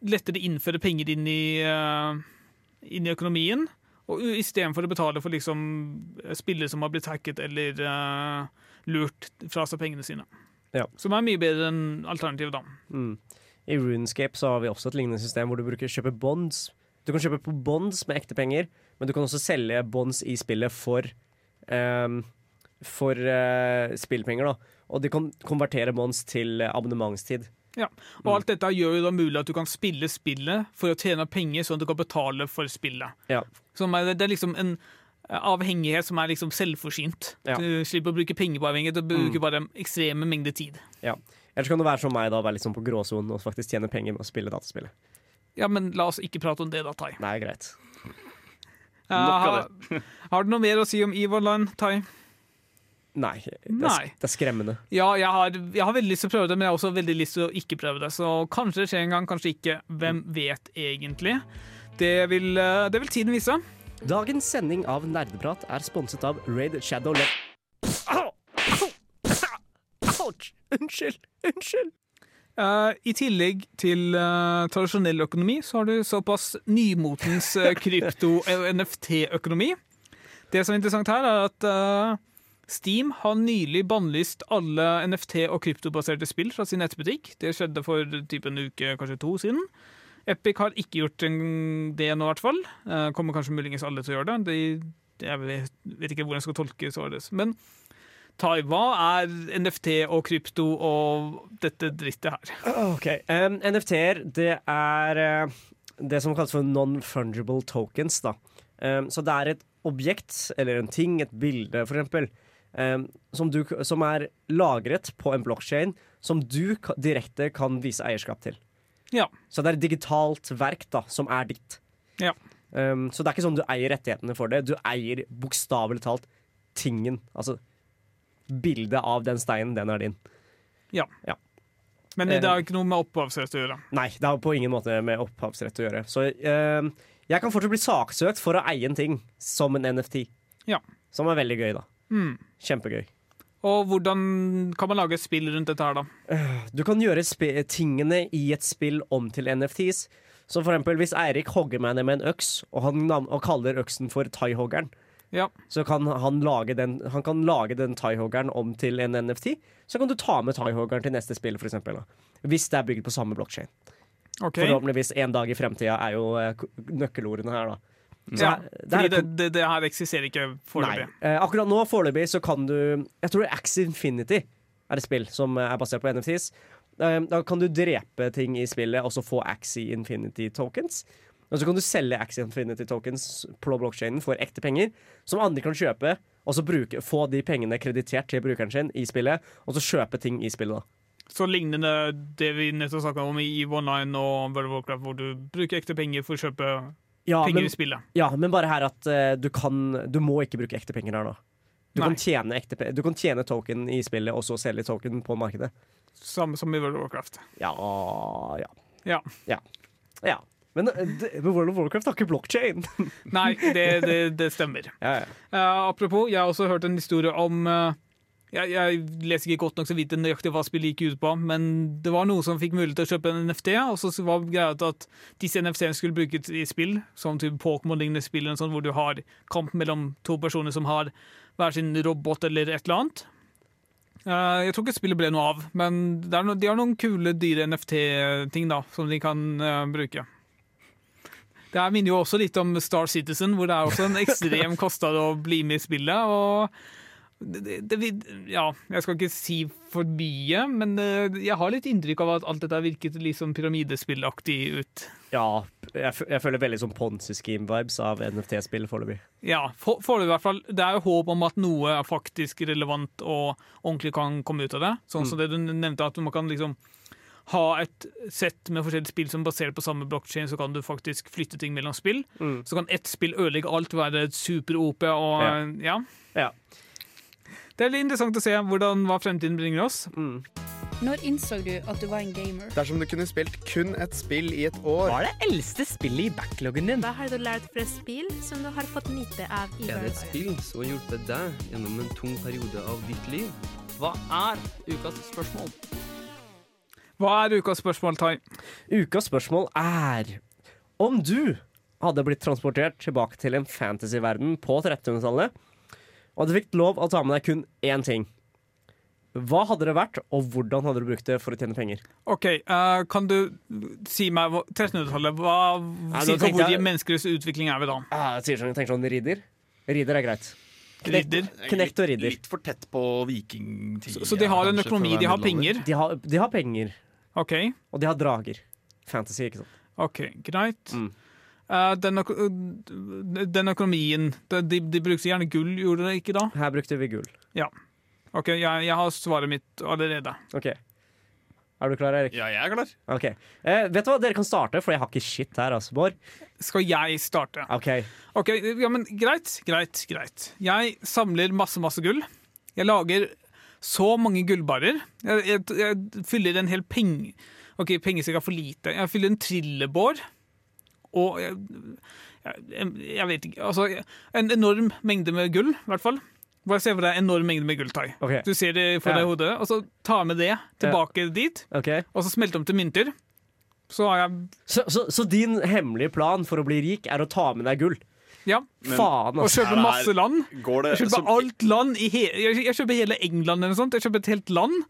lettere innføre penger inn i, uh, inn i økonomien, og istedenfor å betale for liksom spillere som har blitt hacket eller uh, lurt fra seg pengene sine. Ja. Som er mye bedre enn alternativet, da. Mm. I Runescape så har vi også et lignende system hvor du bruker kjøpe bonds. Du kan kjøpe på bonds med ekte penger, men du kan også selge bonds i spillet for um, For uh, spillpenger, da. Og de kan konvertere bonds til eh, abonnementstid. Ja, og alt dette gjør jo da mulig at du kan spille spillet for å tjene penger, sånn at du kan betale for spillet. Ja. Som er, det er liksom en avhengighet som er liksom selvforsynt. Ja. Du slipper å bruke penger på avhengighet, du bruker Mm. bare ekstreme mengder tid. Ja. Ellers kan du være som meg, da, være sånn på gråsonen og faktisk tjene penger med å spille dataspillet. Ja, men la oss ikke prate om det, da, Tai. Nei, greit. Eh, Nok av har, har du noe mer å si om EVE Online, Tai? Nei. Det er, Nei. det er skremmende. Ja, jeg har, jeg har veldig lyst til å prøve det, men jeg har også veldig lyst til å ikke prøve det. Så kanskje det skjer en gang, kanskje ikke. Hvem vet egentlig? Det vil, eh, det vil tiden vise. Dagens sending av Nerdeprat er sponset av Raid Shadow Le... Ouch! Unnskyld! Unnskyld! Uh, I tillegg til uh, tradisjonell økonomi, så har du såpass nymotens uh, krypto-NFT-økonomi. Det som er interessant her, er at Steam har nylig bannlyst alle NFT- og kryptobaserte spill fra sin nettbutikk. Det skjedde for typ en uke, kanskje to siden. Epic har ikke gjort det nå, i hvert fall. Eh, kommer kanskje muligens alle til å gjøre det. De, jeg vet, ikke hvordan jeg skal tolke svaret. Men Tai, hva er NFT og krypto og dette drittet her? Ok, um, NFT-er, det er eh, det som kalles for non-fungible tokens. Da. Um, så det er et objekt, eller en ting, et bilde um, som, du, som er lagret på en blokkjede, som du direkte kan vise eierskap til. Ja. Så det er et digitalt verk da, som er ditt. Ja. Um, så det er ikke sånn du eier rettighetene for det. Du eier bokstavelig talt tingen. Altså bildet av den steinen, den er din. Ja. Ja. Men det har ikke noe med opphavsrett å gjøre. Nei, det har på ingen måte med opphavsrett å gjøre. Så um, jeg kan fortsatt bli saksøkt for å eie en ting som en NFT. Ja. Som er veldig gøy, da. Mm. Kjempegøy. Og hvordan kan man lage et spill rundt dette her, da? Du kan gjøre tingene i et spill om til NFTs. Så for eksempel hvis Eirik hogger meg ned med en øks, og han og kaller øksen for thaihoggeren, Ja. så kan han lage den, han kan lage den thaihoggeren om til en NFT. Så kan du ta med thaihoggeren til neste spill, for eksempel. Da. Hvis det er bygd på samme blokkjede. Okay. Forhåpentligvis en dag i fremtida er jo eh, nøkkelordene her, da. Så Ja, her- det fordi det, det, det her eksisterer ikke foreløpig. Eh, akkurat nå foreløpig så kan du Jeg tror det Axie Infinity er et spill som er basert på NFTs. Eh, da kan du drepe ting i spillet og så få Axie Infinity tokens. Og så kan du selge Axie Infinity tokens på blokkjeden for ekte penger, som andre kan kjøpe, og så bruke, få de pengene kreditert til brukeren sin i spillet, og så kjøpe ting i spillet. da. Så lignende det vi nettopp snakka om i EVE Online og World of Warcraft, hvor du bruker ekte penger for å kjøpe Ja, penger men, i spillet. ja, men bare her at uh, du kan Du må ikke bruke ekte penger her, nå. Du Nei. kan, tjene ekte, du kan tjene token i spillet, og så selge token på markedet. Samme som i World of Warcraft. Ja Ja. Ja. Ja. ja. Men, eh, det, men World of Warcraft har ikke blockchain. Nei, det, det, det stemmer. ja, ja. Uh, apropos, jeg har også hørt en historie om eh, jeg, jeg leser ikke godt nok til å vite nøyaktig hva spillet gikk ut på, men det var noen som fikk mulighet til å kjøpe en NFT, og så var greia at disse NFT-ene skulle brukes i spill, som typ Pokémon-lignende spill, sånn, hvor du har kamp mellom to personer som har hver sin robot eller et eller annet. Eh, jeg tror ikke spillet ble noe av, men det no, de har noen kule, dyre NFT-ting da, som de kan uh, bruke. Det minner jo også litt om Star Citizen, hvor det er også en ekstrem kostnad å bli med i spillet. og det, det, ja, jeg skal ikke si for mye, men eh, jeg har litt inntrykk av at alt dette virket litt sånn pyramidespillaktig ut. ja jeg, jeg føler veldig sånn Ponzi Scheme-vibes av NFT-spill foreløpig. Ja, for, for i hvert fall. Det er jo håp om at noe er faktisk relevant og ordentlig kan komme ut av det. Sånn som det du nevnte, at man kan liksom ha et sett med forskjellige spill som er basert på samme blokkjede, så kan du faktisk flytte ting mellom spill. Mm. Så kan ett spill ødelegge alt, være super-OP og Ja. ja. Ja. Det er litt interessant å se hvordan, hva fremtiden bringer oss. Mm. Når innså du at du var en gamer? Dersom du kunne spilt kun et spill i et år Hva er det eldste spillet i backloggen din? Hva har du lært fra spill som du har fått nyte av i Er det et spill som har hjulpet deg gjennom en tung periode av ditt liv? Hva er ukas spørsmål? Hva er ukas spørsmål, Tai? Ukas spørsmål er om du hadde blitt transportert tilbake til en fantasyverden på 1300-tallet, og du fikk lov å ta med deg kun én ting. Hva hadde det vært, og hvordan hadde du brukt det for å tjene penger? OK, uh, kan du si meg hva- 1300-tallet, hva nå cirka hvor jeg- menneskers utvikling er vi da? Uh, jeg sier sånn, tenker sånn ridder. Ridder er greit. Knekt, Knekt og ridder. Litt for tett på vikingtiden. Så, så de har en økonomi, de har penger? De har, de har penger. OK, Og de har drager. Fantasy, ikke sant. ok, greit. Mm. Eh, den, øko den økonomien, de, de, de brukte gjerne gull, gjorde de ikke da? Her brukte vi gull. Ja. OK, jeg, jeg har svaret mitt allerede. Ok. Er du klar, Erik? Ja, jeg er klar. Ok. Eh, vet du hva, dere kan starte, for jeg har ikke shit her, altså, Bård. Skal jeg starte? Ok. Ok, ja, men greit, greit, greit. Jeg samler masse, masse gull. Jeg lager så mange gullbarer. Jeg, jeg, jeg fyller en hel penge... Ok, pengesekk er for lite. Jeg fyller en trillebår. Og jeg, jeg, jeg vet ikke Altså, en enorm mengde med gull, i hvert fall. Bare se for deg en enorm mengde med gulltai. Okay. Du ser det for Ja. deg i hodet, og så ta med det tilbake dit. okay. Og så smelte om til mynter. Så har jeg Så, så, så din hemmelige plan for å bli rik er å ta med deg gull? Ja. Men- Faen, Og altså. kjøpe masse land. Går det Jeg kjøper som- alt land i he jeg, kjøper hele England eller noe sånt. Jeg kjøper et helt land.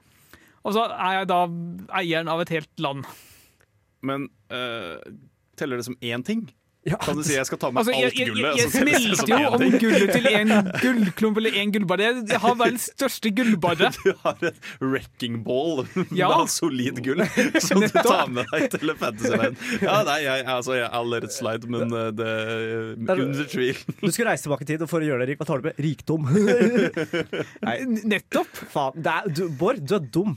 Og så er jeg da eieren av et helt land. Men eh, teller det som én ting? Ja. Kan du si jeg skal ta med Altså, alt jeg, gullet? jeg, jeg, jeg så teller det som smelter jo om gullet til en gullklump eller en gullbarre. Jeg jeg har verdens største gullbarre. Du har et wrecking ball Ja. med solid gull som du tar med deg til Fantasyland. Ja, nei, jeg, altså, jeg, I'll let it slide, men eh, det er under tvil. Du skal reise tilbake i tid, og for å gjøre deg rik, hva tar du med? Rikdom. Nei, Nettopp. faen. Det er, du, Bård, du er dum.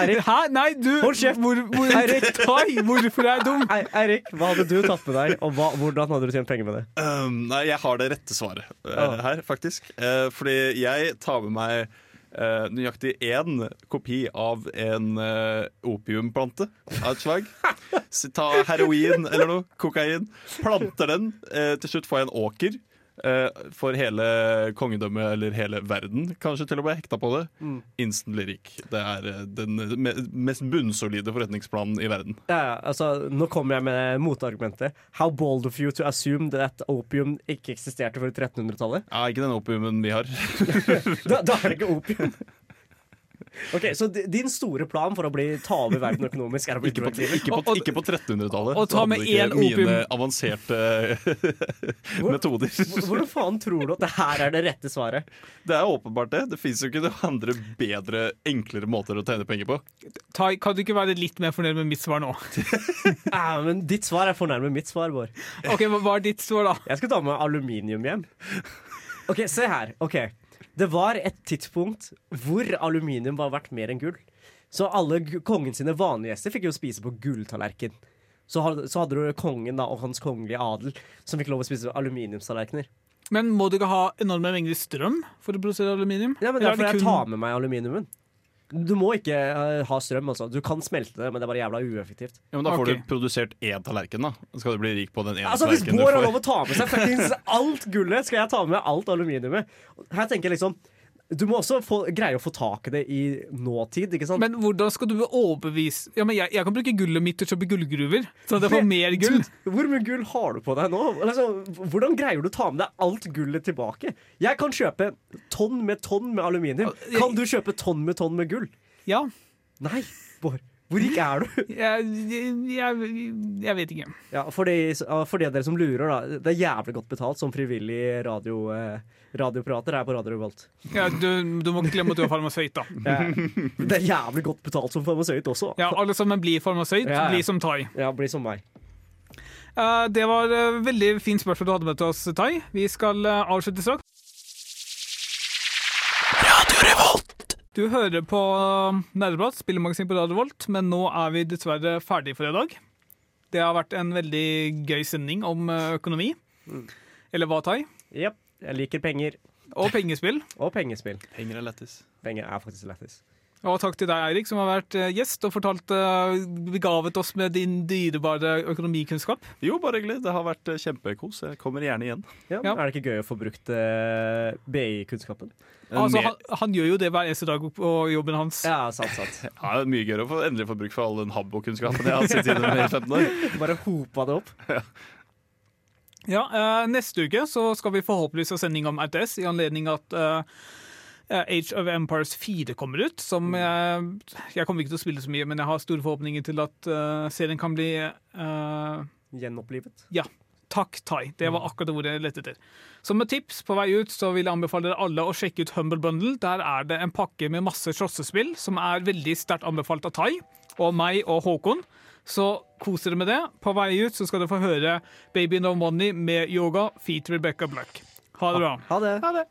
Eirik, Hæ? Nei, du Hold kjeft. Hvor, hvor, Eirik. Tai, hvorfor er jeg dum? Ei- Eirik, hva hadde du tatt med deg, og hva, hvordan hadde du tjent penger med det? Um, nei, jeg har det rette svaret Ah. her, faktisk. Uh, fordi jeg tar med meg uh, nøyaktig én kopi av en uh, opiumplante av et slag. Ta heroin eller noe, kokain. Planter den. Uh, til slutt får jeg en åker. Eh, for hele kongedømmet eller hele verden, kanskje til å bli hekta på det. Mm. Instantly rik. Det er eh, den mest bunnsolide forretningsplanen i verden. Ja, ja, altså, nå kommer jeg med motargumentet. How bold of you to assume that opium ikke eksisterte før 1300-tallet? Ja, ikke den opiumen vi har. Da, da er det ikke opium. Ok, Så din store plan for å bli, ta over verden økonomisk er å bli Ikke på, ikke på, ikke på 1300-tallet. og ta med én opium. Mine avanserte metoder. Hvor- Hvordan faen tror du at det her er det rette svaret? Det er åpenbart det. Det fins jo ikke noen andre bedre, enklere måter å tjene penger på. Ta, kan du ikke være litt mer fornøyd med mitt svar nå? Ja, men Ditt svar er fornærmet mitt svar, Bård. Ok, Hva hva er ditt svar, da? Jeg skal ta med aluminium hjem. Ok, Se her. ok Det var et tidspunkt hvor aluminium var verdt mer enn gull. Så alle kongens kongen sine vanlige gjester fikk jo spise på gulltallerken. Så så hadde du kongen da, og hans kongelige adel som fikk lov å spise aluminiumstallerkener. Men må du ikke ha enorme mengder strøm for å produsere aluminium? Ja, men er Derfor jeg kun- tar med meg aluminiumen. Du må ikke eh, ha strøm, altså. Du kan smelte det, men det er bare jævla ueffektivt. Ja, men Da får okay. du produsert én tallerken, da. Skal du bli rik på den ene Altså Hvis Bård har lov å ta med seg fuckings alt gullet, skal jeg ta med alt aluminiumet. Her tenker jeg liksom Du må også få, greie å få tak i det i nåtid, ikke sant? Men hvordan skal du overbevise Ja, men jeg, jeg kan bruke gullet mitt til å kjøpe gullgruver, så det jeg får mer gull. Du, Hvor mye gull har du på deg nå? Altså, hvordan greier du å ta med deg alt gullet tilbake? Jeg kan kjøpe tonn med tonn med aluminium. Kan du kjøpe tonn med tonn med gull? Ja. Nei, Bård. Hvor rik er du? Jeg, jeg, jeg vet ikke. Ja, for, de, for de av dere som lurer, da. Det er jævlig godt betalt som frivillig radio, eh, radioprater her på Radio Revolt. Ja, du, du må ikke glemme at du er farmasøyt, da. Ja. Det er jævlig godt betalt som farmasøyt også. Ja, alle sammen blir farmasøyt. Ja, ja. Blir som Tai. Ja, bli som meg. Eh, det var uh, veldig fint spørsmål du hadde med til oss, Tai. Vi skal eh, avslutte straks. Du hører på Nerdeprat, spillemagasin på Radio Volt, men nå er vi dessverre ferdig for i dag. Det har vært en veldig gøy sending om uh, økonomi. Eller hva, Tai? Jepp. Jeg liker penger. Og pengespill. Og pengespill. Penger er lættis. Penger er faktisk lættis. Og takk til deg, Eirik, som har vært eh, gjest og fortalt uh, begavet oss med din dyrebare økonomikunnskap. Jo, bare hyggelig. Det har vært eh, kjempekos. Jeg kommer gjerne igjen. Ja, Ja. Er det ikke gøy å få brukt eh, BI-kunnskapen? Altså, han, han gjør jo det hver eneste dag på jobben hans. Ja, sant, sant. Ja, det er mye gøyere å få, endelig få bruk for all den habbo-kunnskapen jeg har sittet inne med i 15 år. Bare hopa det opp. Ja, eh, Neste uke så skal vi forhåpentligvis ha sending om RTS, i anledning at eh, eh, Age of Empires 4 kommer ut. Som jeg, jeg kommer ikke til å spille så mye, men jeg har store forhåpninger til at uh, serien kan bli uh, Gjenopplivet? Ja. Takk, Tai. Det var akkurat det ordet jeg lette etter. Som et tips på vei ut så vil jeg anbefale dere alle å sjekke ut Humble Bundle. Der er det en pakke med masse slåssespill som er veldig sterkt anbefalt av Tai og meg og Håkon. Så kos dere med det. På vei ut så skal dere få høre Baby No Money med Yoga feat Rebecca Black. Ha det bra. Ha det. Ha det.